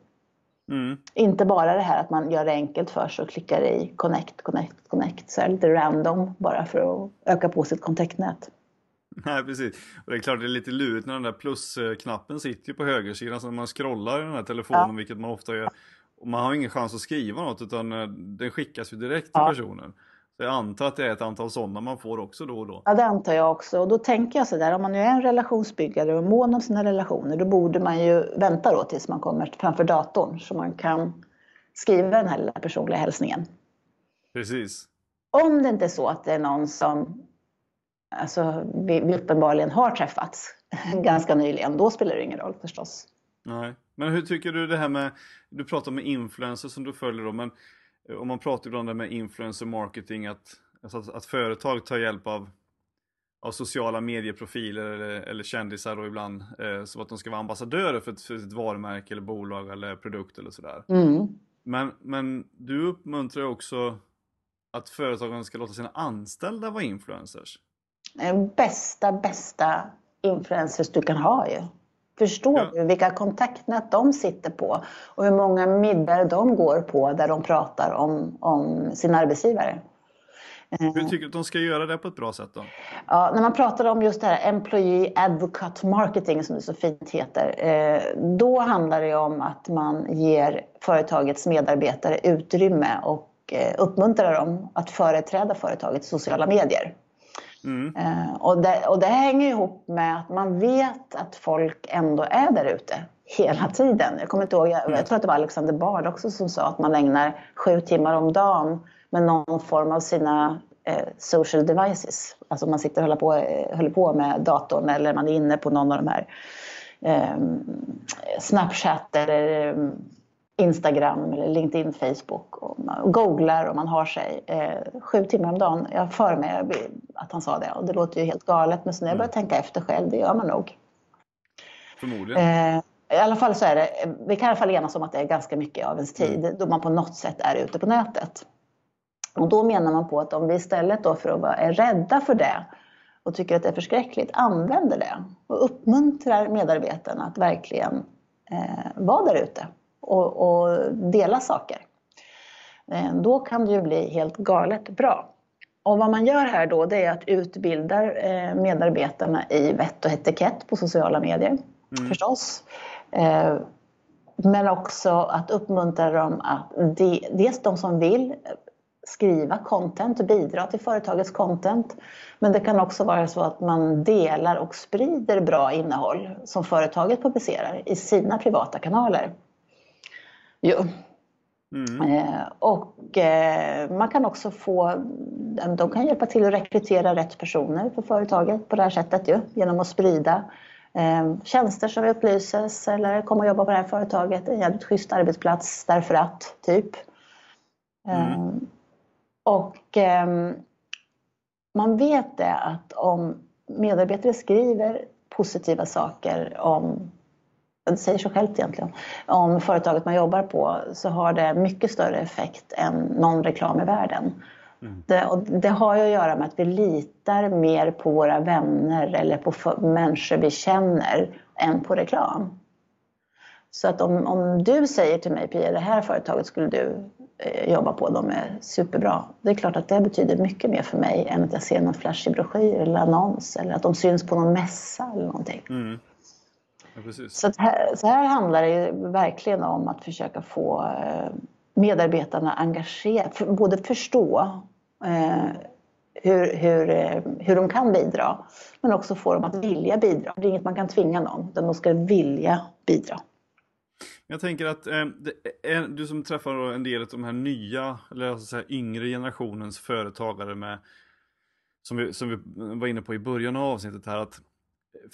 Speaker 2: Mm. Inte bara det här att man gör det enkelt för sig och klickar i connect, connect, connect. Så lite random bara för att öka på sitt kontaktnät.
Speaker 1: Nej precis. Och det är klart det är lite lurigt när den där plusknappen sitter på högersidan så när man scrollar i den här telefonen, ja. vilket man ofta gör, och man har ingen chans att skriva något utan eh, den skickas ju direkt till ja. personen. Så jag antar att det är ett antal sådana man får också då och då.
Speaker 2: Ja det antar jag också och då tänker jag sådär om man nu är en relationsbyggare och mån om sina relationer då borde man ju vänta då tills man kommer framför datorn så man kan skriva den här lilla personliga hälsningen.
Speaker 1: Precis.
Speaker 2: Om det inte är så att det är någon som alltså, vi, vi uppenbarligen har träffats ganska nyligen, då spelar det ingen roll förstås.
Speaker 1: Nej, men hur tycker du det här med, du pratar med influencers som du följer då, men eh, om man pratar ibland med influencer marketing, att, alltså att, att företag tar hjälp av, av sociala medieprofiler eller, eller kändisar då ibland, eh, så att de ska vara ambassadörer för ett, för ett varumärke eller bolag eller produkt eller sådär. Mm. Men, men du uppmuntrar också att företagen ska låta sina anställda vara influencers.
Speaker 2: Bästa, bästa influencers du kan ha ju. Förstår ja. du vilka kontaktnät de sitter på och hur många middagar de går på där de pratar om, om sin arbetsgivare?
Speaker 1: Hur tycker du att de ska göra det på ett bra sätt då?
Speaker 2: Ja, när man pratar om just det här Employee Advocate Marketing som det så fint heter, eh, då handlar det om att man ger företagets medarbetare utrymme och eh, uppmuntrar dem att företräda företaget i sociala medier. Mm. Eh, och, det, och det hänger ihop med att man vet att folk ändå är där ute hela tiden. Jag kommer inte ihåg, jag, jag tror att det var Alexander Bard också som sa att man ägnar sju timmar om dagen med någon form av sina eh, social devices. Alltså man sitter och håller på, eh, håller på med datorn eller man är inne på någon av de här eh, Snapchat eller Instagram eller LinkedIn, Facebook och man googlar och man har sig eh, sju timmar om dagen. Jag för mig att han sa det och det låter ju helt galet men så när jag börjar mm. tänka efter själv, det gör man nog.
Speaker 1: Förmodligen.
Speaker 2: Eh, I alla fall så är det, vi kan i alla fall enas om att det är ganska mycket av ens tid mm. då man på något sätt är ute på nätet. Och då menar man på att om vi istället då för att vara är rädda för det och tycker att det är förskräckligt använder det och uppmuntrar medarbetarna att verkligen eh, vara där ute och, och dela saker. Eh, då kan det ju bli helt galet bra. Och vad man gör här då det är att utbilda eh, medarbetarna i vett och etikett på sociala medier mm. förstås. Eh, men också att uppmuntra dem att dels de som vill skriva content och bidra till företagets content. Men det kan också vara så att man delar och sprider bra innehåll som företaget publicerar i sina privata kanaler. Jo. Mm. Eh, och eh, man kan också få, de kan hjälpa till att rekrytera rätt personer för företaget på det här sättet ju, genom att sprida eh, tjänster som upplyses eller komma och jobba på det här företaget, en jävligt schysst arbetsplats därför att, typ. Mm. Och man vet det att om medarbetare skriver positiva saker om det säger sig självt egentligen, om företaget man jobbar på så har det mycket större effekt än någon reklam i världen. Mm. Det, och det har ju att göra med att vi litar mer på våra vänner eller på människor vi känner än på reklam. Så att om, om du säger till mig, Pia, det här företaget skulle du eh, jobba på, de är superbra. Det är klart att det betyder mycket mer för mig än att jag ser någon flashig broschyr eller annons eller att de syns på någon mässa eller någonting. Mm. Ja, så, här, så här handlar det verkligen om att försöka få eh, medarbetarna engagerade, både förstå eh, hur, hur, eh, hur de kan bidra, men också få dem att vilja bidra. Det är inget man kan tvinga någon, utan de ska vilja bidra.
Speaker 1: Jag tänker att eh, är, du som träffar en del av de här nya, eller jag säga yngre generationens företagare med, som vi, som vi var inne på i början av avsnittet här, att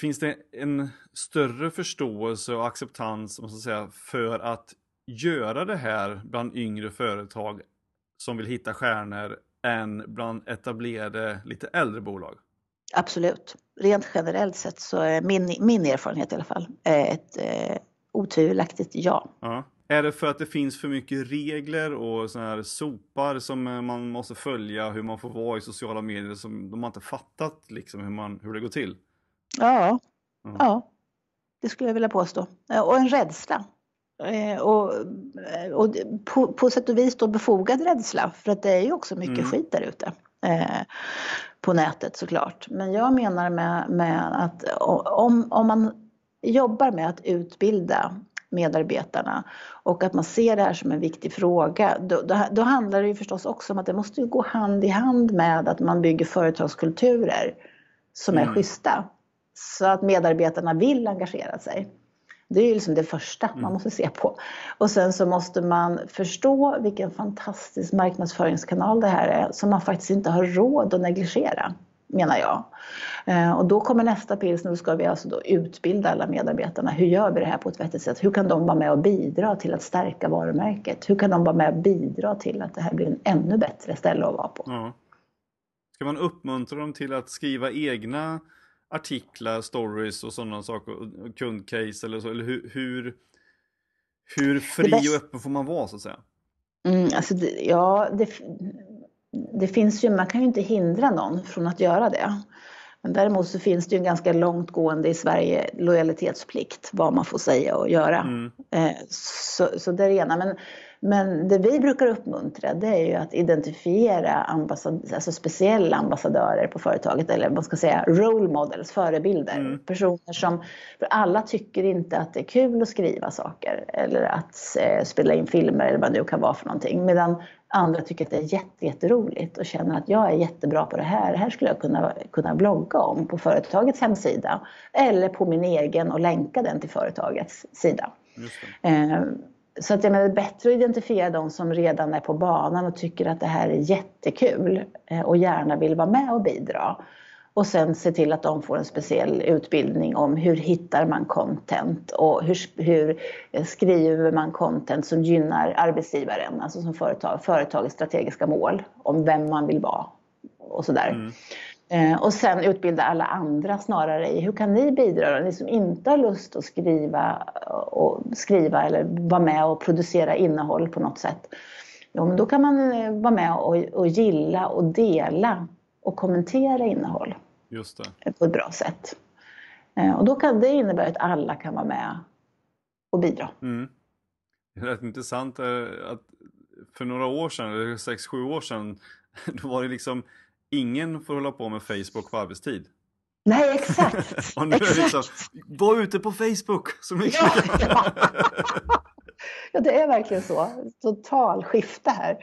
Speaker 1: finns det en större förståelse och acceptans måste säga, för att göra det här bland yngre företag som vill hitta stjärnor än bland etablerade, lite äldre bolag?
Speaker 2: Absolut. Rent generellt sett så är min, min erfarenhet i alla fall ett eh, otvivelaktigt ja.
Speaker 1: ja. Är det för att det finns för mycket regler och sådana här sopar som eh, man måste följa, hur man får vara i sociala medier som de har inte fattat liksom hur, man, hur det går till?
Speaker 2: Ja, mm. ja, det skulle jag vilja påstå. Och en rädsla. Eh, och, och på, på sätt och vis då befogad rädsla för att det är ju också mycket mm. skit där ute. Eh, på nätet såklart. Men jag menar med, med att om, om man jobbar med att utbilda medarbetarna och att man ser det här som en viktig fråga, då, då, då, handlar det ju förstås också om att det måste gå hand i hand med att man bygger företagskulturer som är mm. schyssta. Så att medarbetarna vill engagera sig. Det är ju liksom det första man mm. måste se på. Och sen så måste man förstå vilken fantastisk marknadsföringskanal det här är som man faktiskt inte har råd att negligera, menar jag. Eh, och då kommer nästa pilsner, då ska vi alltså då utbilda alla medarbetarna. Hur gör vi det här på ett vettigt sätt? Hur kan de vara med och bidra till att stärka varumärket? Hur kan de vara med och bidra till att det här blir en ännu bättre ställe att vara på? Ja.
Speaker 1: Ska man uppmuntra dem till att skriva egna artiklar, stories och sådana saker, kundcase eller så? Eller hur, hur, hur fri och öppen får man vara så att säga?
Speaker 2: Mm, alltså det, ja, det, det finns ju, man kan ju inte hindra någon från att göra det. Men däremot så finns det ju en ganska långtgående i Sverige lojalitetsplikt, vad man får säga och göra. Mm. Eh, så, så det är det ena. Men men det vi brukar uppmuntra det är ju att identifiera ambassad alltså speciella ambassadörer på företaget eller vad ska jag säga role models, förebilder. Mm. Personer som, för alla tycker inte att det är kul att skriva saker eller att eh, spela in filmer eller vad det nu kan vara för någonting. Medan andra tycker att det är jätte, jätteroligt och känner att jag är jättebra på det här. Det här skulle jag kunna, kunna blogga om på företagets hemsida eller på min egen och länka den till företagets sida. Så att jag menar, det är bättre att identifiera de som redan är på banan och tycker att det här är jättekul eh, och gärna vill vara med och bidra. Och sen se till att de får en speciell utbildning om hur hittar man content och hur, hur eh, skriver man content som gynnar arbetsgivaren, alltså som företag, företagets strategiska mål om vem man vill vara och sådär. Mm. Eh, och sen utbilda alla andra snarare i hur kan ni bidra, ni som inte har lust att skriva, och skriva eller vara med och producera innehåll på något sätt. Jo, men då kan man eh, vara med och, och gilla och dela och kommentera innehåll
Speaker 1: Just det.
Speaker 2: på ett bra sätt. Eh, och då kan det innebära att alla kan vara med och bidra.
Speaker 1: Mm. Det är rätt intressant att för några år sedan, eller sex, sju år sedan, då var det liksom ingen får hålla på med Facebook på arbetstid.
Speaker 2: Nej, exakt.
Speaker 1: och nu exakt. Är det liksom, var ute på Facebook så mycket
Speaker 2: ja, ja. ja, det är verkligen så. Total skifte här.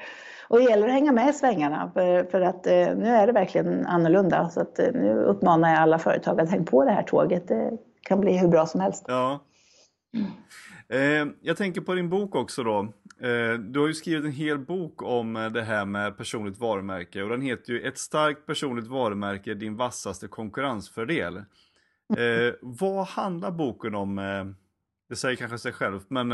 Speaker 2: Och det gäller att hänga med i svängarna för, för att eh, nu är det verkligen annorlunda. Så att, eh, nu uppmanar jag alla företag att hänga på det här tåget. Det kan bli hur bra som helst.
Speaker 1: Ja. Mm. Eh, jag tänker på din bok också då. Eh, du har ju skrivit en hel bok om eh, det här med personligt varumärke och den heter ju Ett starkt personligt varumärke, din vassaste konkurrensfördel. Eh, vad handlar boken om? Eh, det säger kanske sig självt, men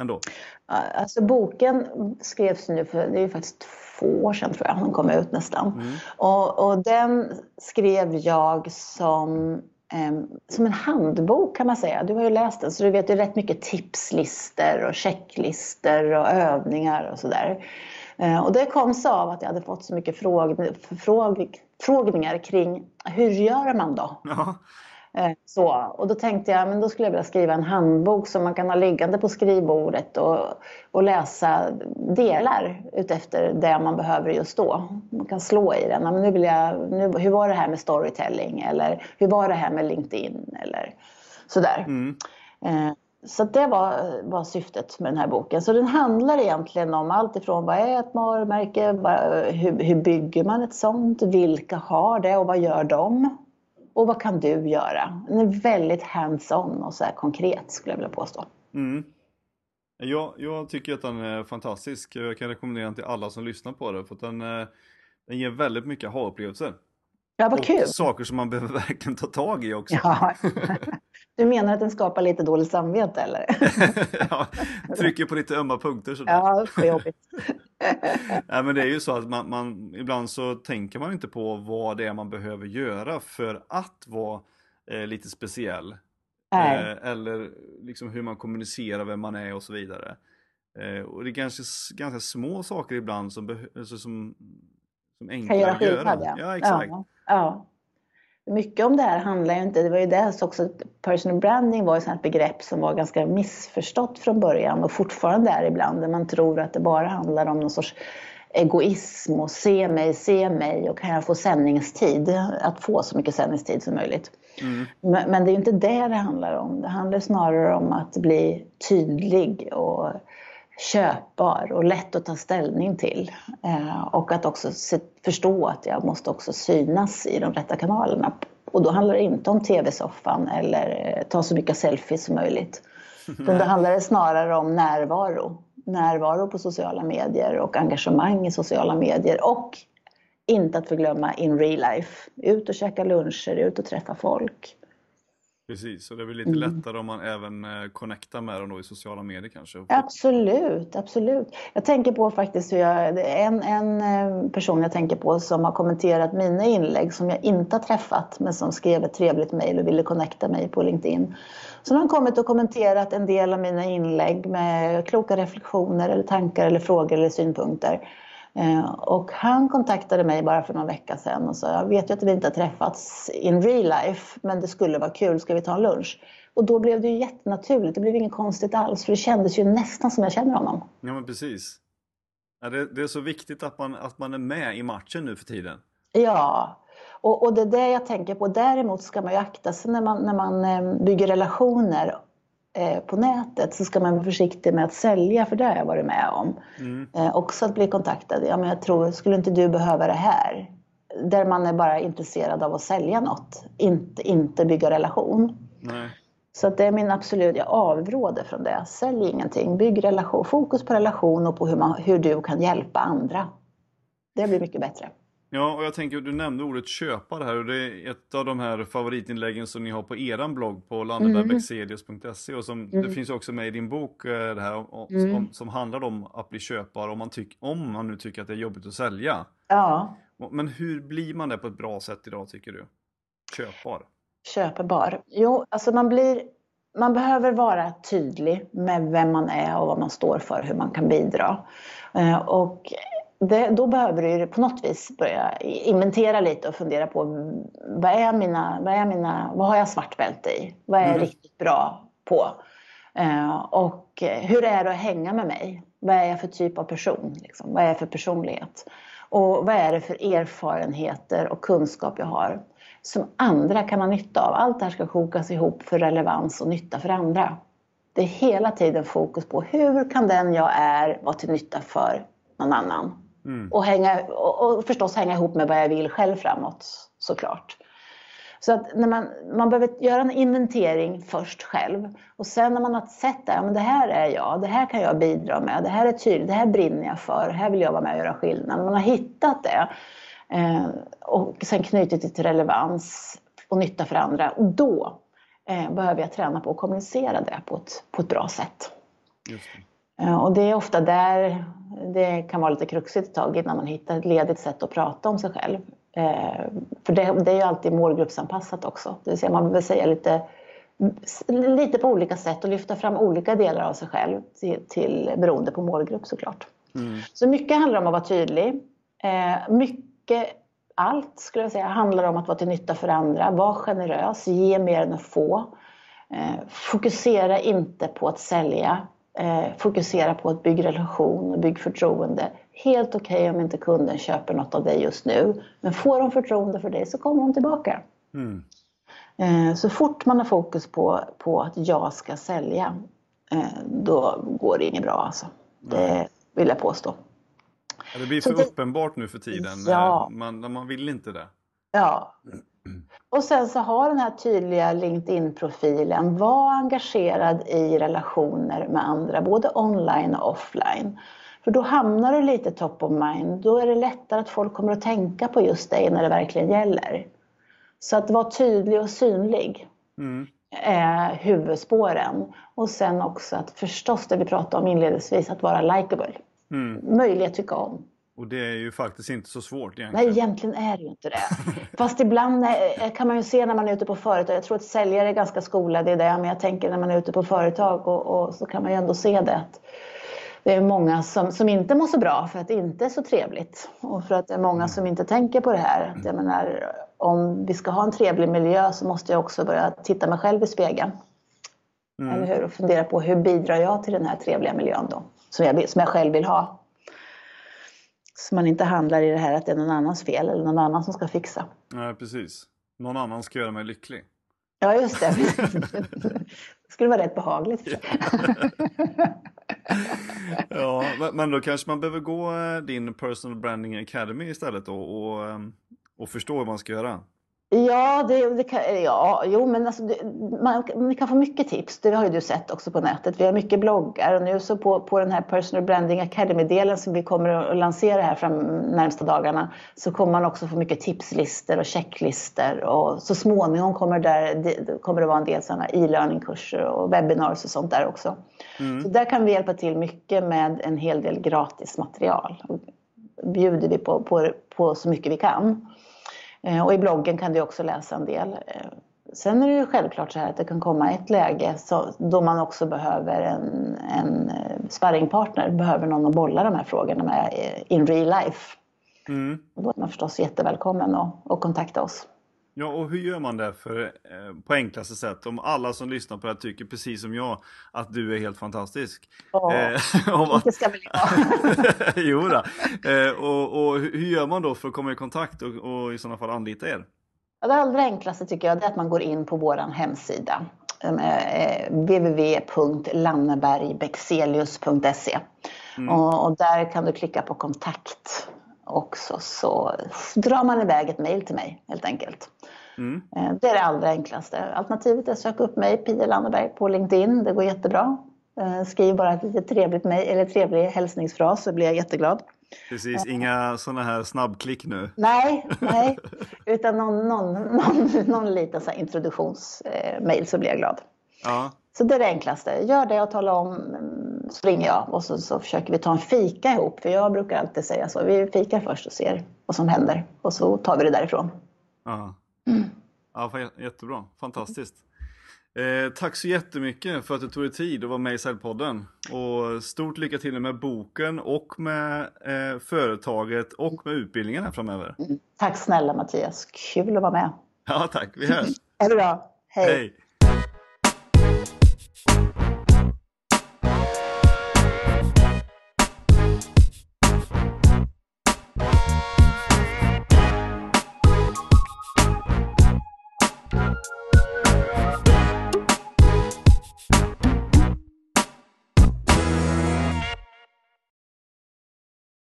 Speaker 1: ändå.
Speaker 2: Alltså boken skrevs nu för, det är ju faktiskt två år sedan tror jag, den kom ut nästan. Mm. Och, och den skrev jag som Ehm, som en handbok kan man säga. Du har ju läst den så du vet ju rätt mycket tipslister och checklister och övningar och sådär. Ehm, och det kom sig av att jag hade fått så mycket fråg, fråg, frågningar kring hur gör man då? Ja. Eh, så, och då tänkte jag, men då skulle jag vilja skriva en handbok som man kan ha liggande på skrivbordet och, och läsa delar utefter det man behöver just då. Man kan slå i den. Men nu vill jag, nu, hur var det här med storytelling? Eller hur var det här med LinkedIn? Eller sådär. Mm. Eh, så det var, var syftet med den här boken. Så den handlar egentligen om allt ifrån vad är ett varumärke, hur, hur bygger man ett sånt, vilka har det och vad gör de? Och vad kan du göra? Den är väldigt hands-on och så här konkret skulle jag vilja påstå.
Speaker 1: Mm. Jag, jag tycker att den är fantastisk. Jag kan rekommendera den till alla som lyssnar på det för att den, eh, den ger väldigt mycket ha-upplevelser.
Speaker 2: Ja, vad
Speaker 1: och
Speaker 2: kul!
Speaker 1: saker som man behöver verkligen ta tag i också.
Speaker 2: Ja. Du menar att den skapar lite dåligt samvete eller?
Speaker 1: ja, trycker på lite ömma punkter sådär.
Speaker 2: Ja, för jobbigt.
Speaker 1: Nej, men det är ju så att man, man, ibland så tänker man inte på vad det är man behöver göra för att vara eh, lite speciell. Eh, eller liksom hur man kommunicerar, vem man är och så vidare. Eh, och det är ganska, ganska små saker ibland som, alltså som, som enkla att göra.
Speaker 2: ja.
Speaker 1: Ja, exakt.
Speaker 2: Ja, ja. Mycket om det här handlar ju inte, det var ju det så också, personal branding var ju ett begrepp som var ganska missförstått från början och fortfarande är ibland där man tror att det bara handlar om någon sorts egoism och se mig, se mig och kan jag få sändningstid, att få så mycket sändningstid som möjligt.
Speaker 1: Mm.
Speaker 2: Men, men det är ju inte det det handlar om. Det handlar snarare om att bli tydlig och köpbar och lätt att ta ställning till. Eh, och att också förstå att jag måste också synas i de rätta kanalerna. Och då handlar det inte om tv-soffan eller eh, ta så mycket selfies som möjligt. Utan då handlar det snarare om närvaro. Närvaro på sociala medier och engagemang i sociala medier. Och inte att förglömma in real life. Ut och käka luncher, ut och träffa folk.
Speaker 1: Precis, och det blir lite
Speaker 2: Mm.
Speaker 1: lättare om man även eh, connectar med dem då i sociala medier kanske.
Speaker 2: Absolut, absolut. Jag tänker på faktiskt hur jag, en, en eh, person jag tänker på som har kommenterat mina inlägg som jag inte har träffat men som skrev ett trevligt mejl och ville connecta mig på LinkedIn. Så har han kommit och kommenterat en del av mina inlägg med kloka reflektioner eller tankar eller frågor eller synpunkter. Eh, Och han kontaktade mig bara för någon vecka sedan och sa jag vet ju att vi inte har träffats in real life men det skulle vara kul, ska vi ta en lunch? Och då blev det ju jättenaturligt, det blev inget konstigt alls för det kändes ju nästan som jag känner honom.
Speaker 1: Ja men precis. Ja, det, det är så viktigt att man, att man är med i matchen nu för tiden.
Speaker 2: Ja, och, och det är det jag tänker på. Däremot ska man ju akta sig när man, när man eh, bygger relationer på nätet så ska man vara försiktig med att sälja, för det har jag varit med om.
Speaker 1: Mm.
Speaker 2: Eh, också att bli kontaktad. Ja, men jag tror, skulle inte du behöva det här? Där man är bara intresserad av att sälja något, inte, inte bygga relation.
Speaker 1: Nej.
Speaker 2: Så att det är min absolut, jag avråder från det. Sälj ingenting, bygg relation. Fokus på relation och på hur, man, hur du kan hjälpa andra. Det blir mycket bättre.
Speaker 1: Ja, och jag tänker, du nämnde ordet köpare här och det är ett av de här favoritinläggen som ni har på eran blogg på lannebergbexelius.se och som, det finns också med i din bok eh, det här om,
Speaker 2: Mm.
Speaker 1: om, som handlar om att bli köpare om man, tyck, om man nu tycker att det är jobbigt att sälja.
Speaker 2: Ja,
Speaker 1: Men hur blir man det på ett bra sätt idag tycker du? Köpbar?
Speaker 2: köpebar. Jo, alltså man blir man behöver vara tydlig med vem man är och vad man står för, hur man kan bidra. Eh, Och det, då behöver du på något vis börja inventera lite och fundera på vad är mina, vad är mina, vad har jag svart bälte i? Vad är jag
Speaker 1: Mm.
Speaker 2: riktigt bra på? Eh, Och hur är det att hänga med mig? Vad är jag för typ av person? Liksom? Vad är jag för personlighet? Och vad är det för erfarenheter och kunskap jag har? Som andra kan ha nytta av. Allt det här ska kokas ihop för relevans och nytta för andra. Det är hela tiden fokus på hur kan den jag är vara till nytta för någon annan?
Speaker 1: Mm.
Speaker 2: Och, hänga, och, och förstås hänga ihop med vad jag vill själv framåt såklart. Så att när man, man behöver göra en inventering först själv och sen när man har sett det, ja, men det här är jag, det här kan jag bidra med, det här är tydligt, det här brinner jag för, här vill jag vara med och göra skillnad. Man har hittat det eh, och sen knutit det till relevans och nytta för andra, då eh, behöver jag träna på att kommunicera det på ett, på ett bra sätt. Eh, Och det är ofta där det kan vara lite kruxigt ett tag innan man hittar ett ledigt sätt att prata om sig själv. Eh, För det, det är ju alltid målgruppsanpassat också. Det vill säga man behöver säga lite, lite på olika sätt och lyfta fram olika delar av sig själv till, till, beroende på målgrupp såklart.
Speaker 1: Mm.
Speaker 2: Så mycket handlar om att vara tydlig. Eh, mycket, allt skulle jag säga, handlar om att vara till nytta för andra. Var generös, ge mer än att få. Fokusera inte på att sälja. Eh, fokusera på att bygga relation och bygga förtroende. Helt okej okay om inte kunden köper något av dig just nu. Men får de förtroende för dig så kommer de tillbaka.
Speaker 1: Mm.
Speaker 2: Eh, så fort man har fokus på, på att jag ska sälja, eh, då går det inget bra alltså. Det vill jag påstå.
Speaker 1: Ja, det blir
Speaker 2: Så
Speaker 1: för
Speaker 2: det-
Speaker 1: uppenbart nu för tiden.
Speaker 2: Ja.
Speaker 1: Eh, Man, man vill inte det.
Speaker 2: Ja, Och sen så ha den här tydliga LinkedIn-profilen. Var engagerad i relationer med andra, både online och offline. För då hamnar du lite top of mind. Då är det lättare att folk kommer att tänka på just dig när det verkligen gäller. Så att vara tydlig och synlig mm. är huvudspåren. Och sen också att förstås det vi pratade om inledningsvis, att vara likable. Mm. Möjlig att tycka om.
Speaker 1: Och det är ju faktiskt inte så svårt
Speaker 2: egentligen. Nej, egentligen är det ju inte det. Fast ibland kan man ju se när man är ute på företag, jag tror att säljare är ganska skolade i det, men jag tänker när man är ute på företag och, och så kan man ju ändå se det. Att det är många som, som inte mår så bra för att det inte är så trevligt. Och för att det är många som inte tänker på det här. Jag menar, om vi ska ha en trevlig miljö så måste jag också börja titta mig själv i spegeln. Mm. Eller hur? Och fundera på hur bidrar jag till den här trevliga miljön då? Som jag, som jag själv vill ha. Så man inte handlar i det här att det är någon annans fel eller någon annan som ska fixa.
Speaker 1: Nej, precis. Någon annan ska göra mig lycklig.
Speaker 2: Ja, just det. det skulle vara rätt behagligt.
Speaker 1: ja, men då kanske man behöver gå eh, din Personal Branding Academy istället då och, ehm, och förstå hur man ska göra.
Speaker 2: Ja, det, det kan, ja jo, men alltså, det, man, man, kan få mycket tips. Det har ju du sett också på nätet. Vi har mycket bloggar och nu så på, på den här Personal Branding Academy-delen som vi kommer att lansera här fram närmsta dagarna så kommer man också få mycket tipslistor och checklistor och så småningom kommer, där, det, kommer det vara en del sådana e-learning-kurser och webinars och sånt där också. Mm. Så där kan vi hjälpa till mycket med en hel del gratis material. bjuder vi på, på, på så mycket vi kan. Eh, och i bloggen kan du också läsa en del. Eh, sen är det ju självklart så här att det kan komma ett läge så, då man också behöver en, en eh, sparringpartner, behöver någon att bolla de här frågorna med in real life. Mm. Och då är man förstås jättevälkommen att, att kontakta oss.
Speaker 1: Ja, och hur gör man det för, eh, på enklaste sätt? Om alla som lyssnar på det här tycker precis som jag att du är helt fantastisk.
Speaker 2: Ja, eh, om att... ska väl
Speaker 1: Jo då. Eh, och, och, hur gör man då för att komma i kontakt och, och i sådana fall anlita er?
Speaker 2: Ja, det allra enklaste tycker jag är att man går in på vår hemsida eh, www.lannebergbexelius.se mm. och, och där kan du klicka på kontakt också så drar man iväg ett mejl till mig helt enkelt. Mm. Eh, det är det allra enklaste. Alternativet är att söka upp mig, Pia Lanneberg, på LinkedIn. Det går jättebra. Eh, skriv bara ett lite trevligt mejl eller trevlig hälsningsfras så blir jag jätteglad.
Speaker 1: Precis, inga sådana här snabbklick nu.
Speaker 2: Nej, nej. utan någon, någon, någon, någon liten introduktionsmail så blir jag glad. Ja. Så det är det enklaste. Gör det och tala om, mm, så ringer jag och så, så försöker vi ta en fika ihop. För jag brukar alltid säga så. Vi fikar först och ser vad som händer och så tar vi det därifrån.
Speaker 1: Ja. Mm. Ja, jättebra. Fantastiskt. Eh, tack så jättemycket för att du tog dig tid att vara med i Säljpodden. Och stort lycka till med boken och med eh, företaget och med utbildningen här framöver.
Speaker 2: Mm. Tack snälla Mattias. Kul att vara med.
Speaker 1: Ja, tack. Vi hörs.
Speaker 2: ha det bra. Hej. Hej.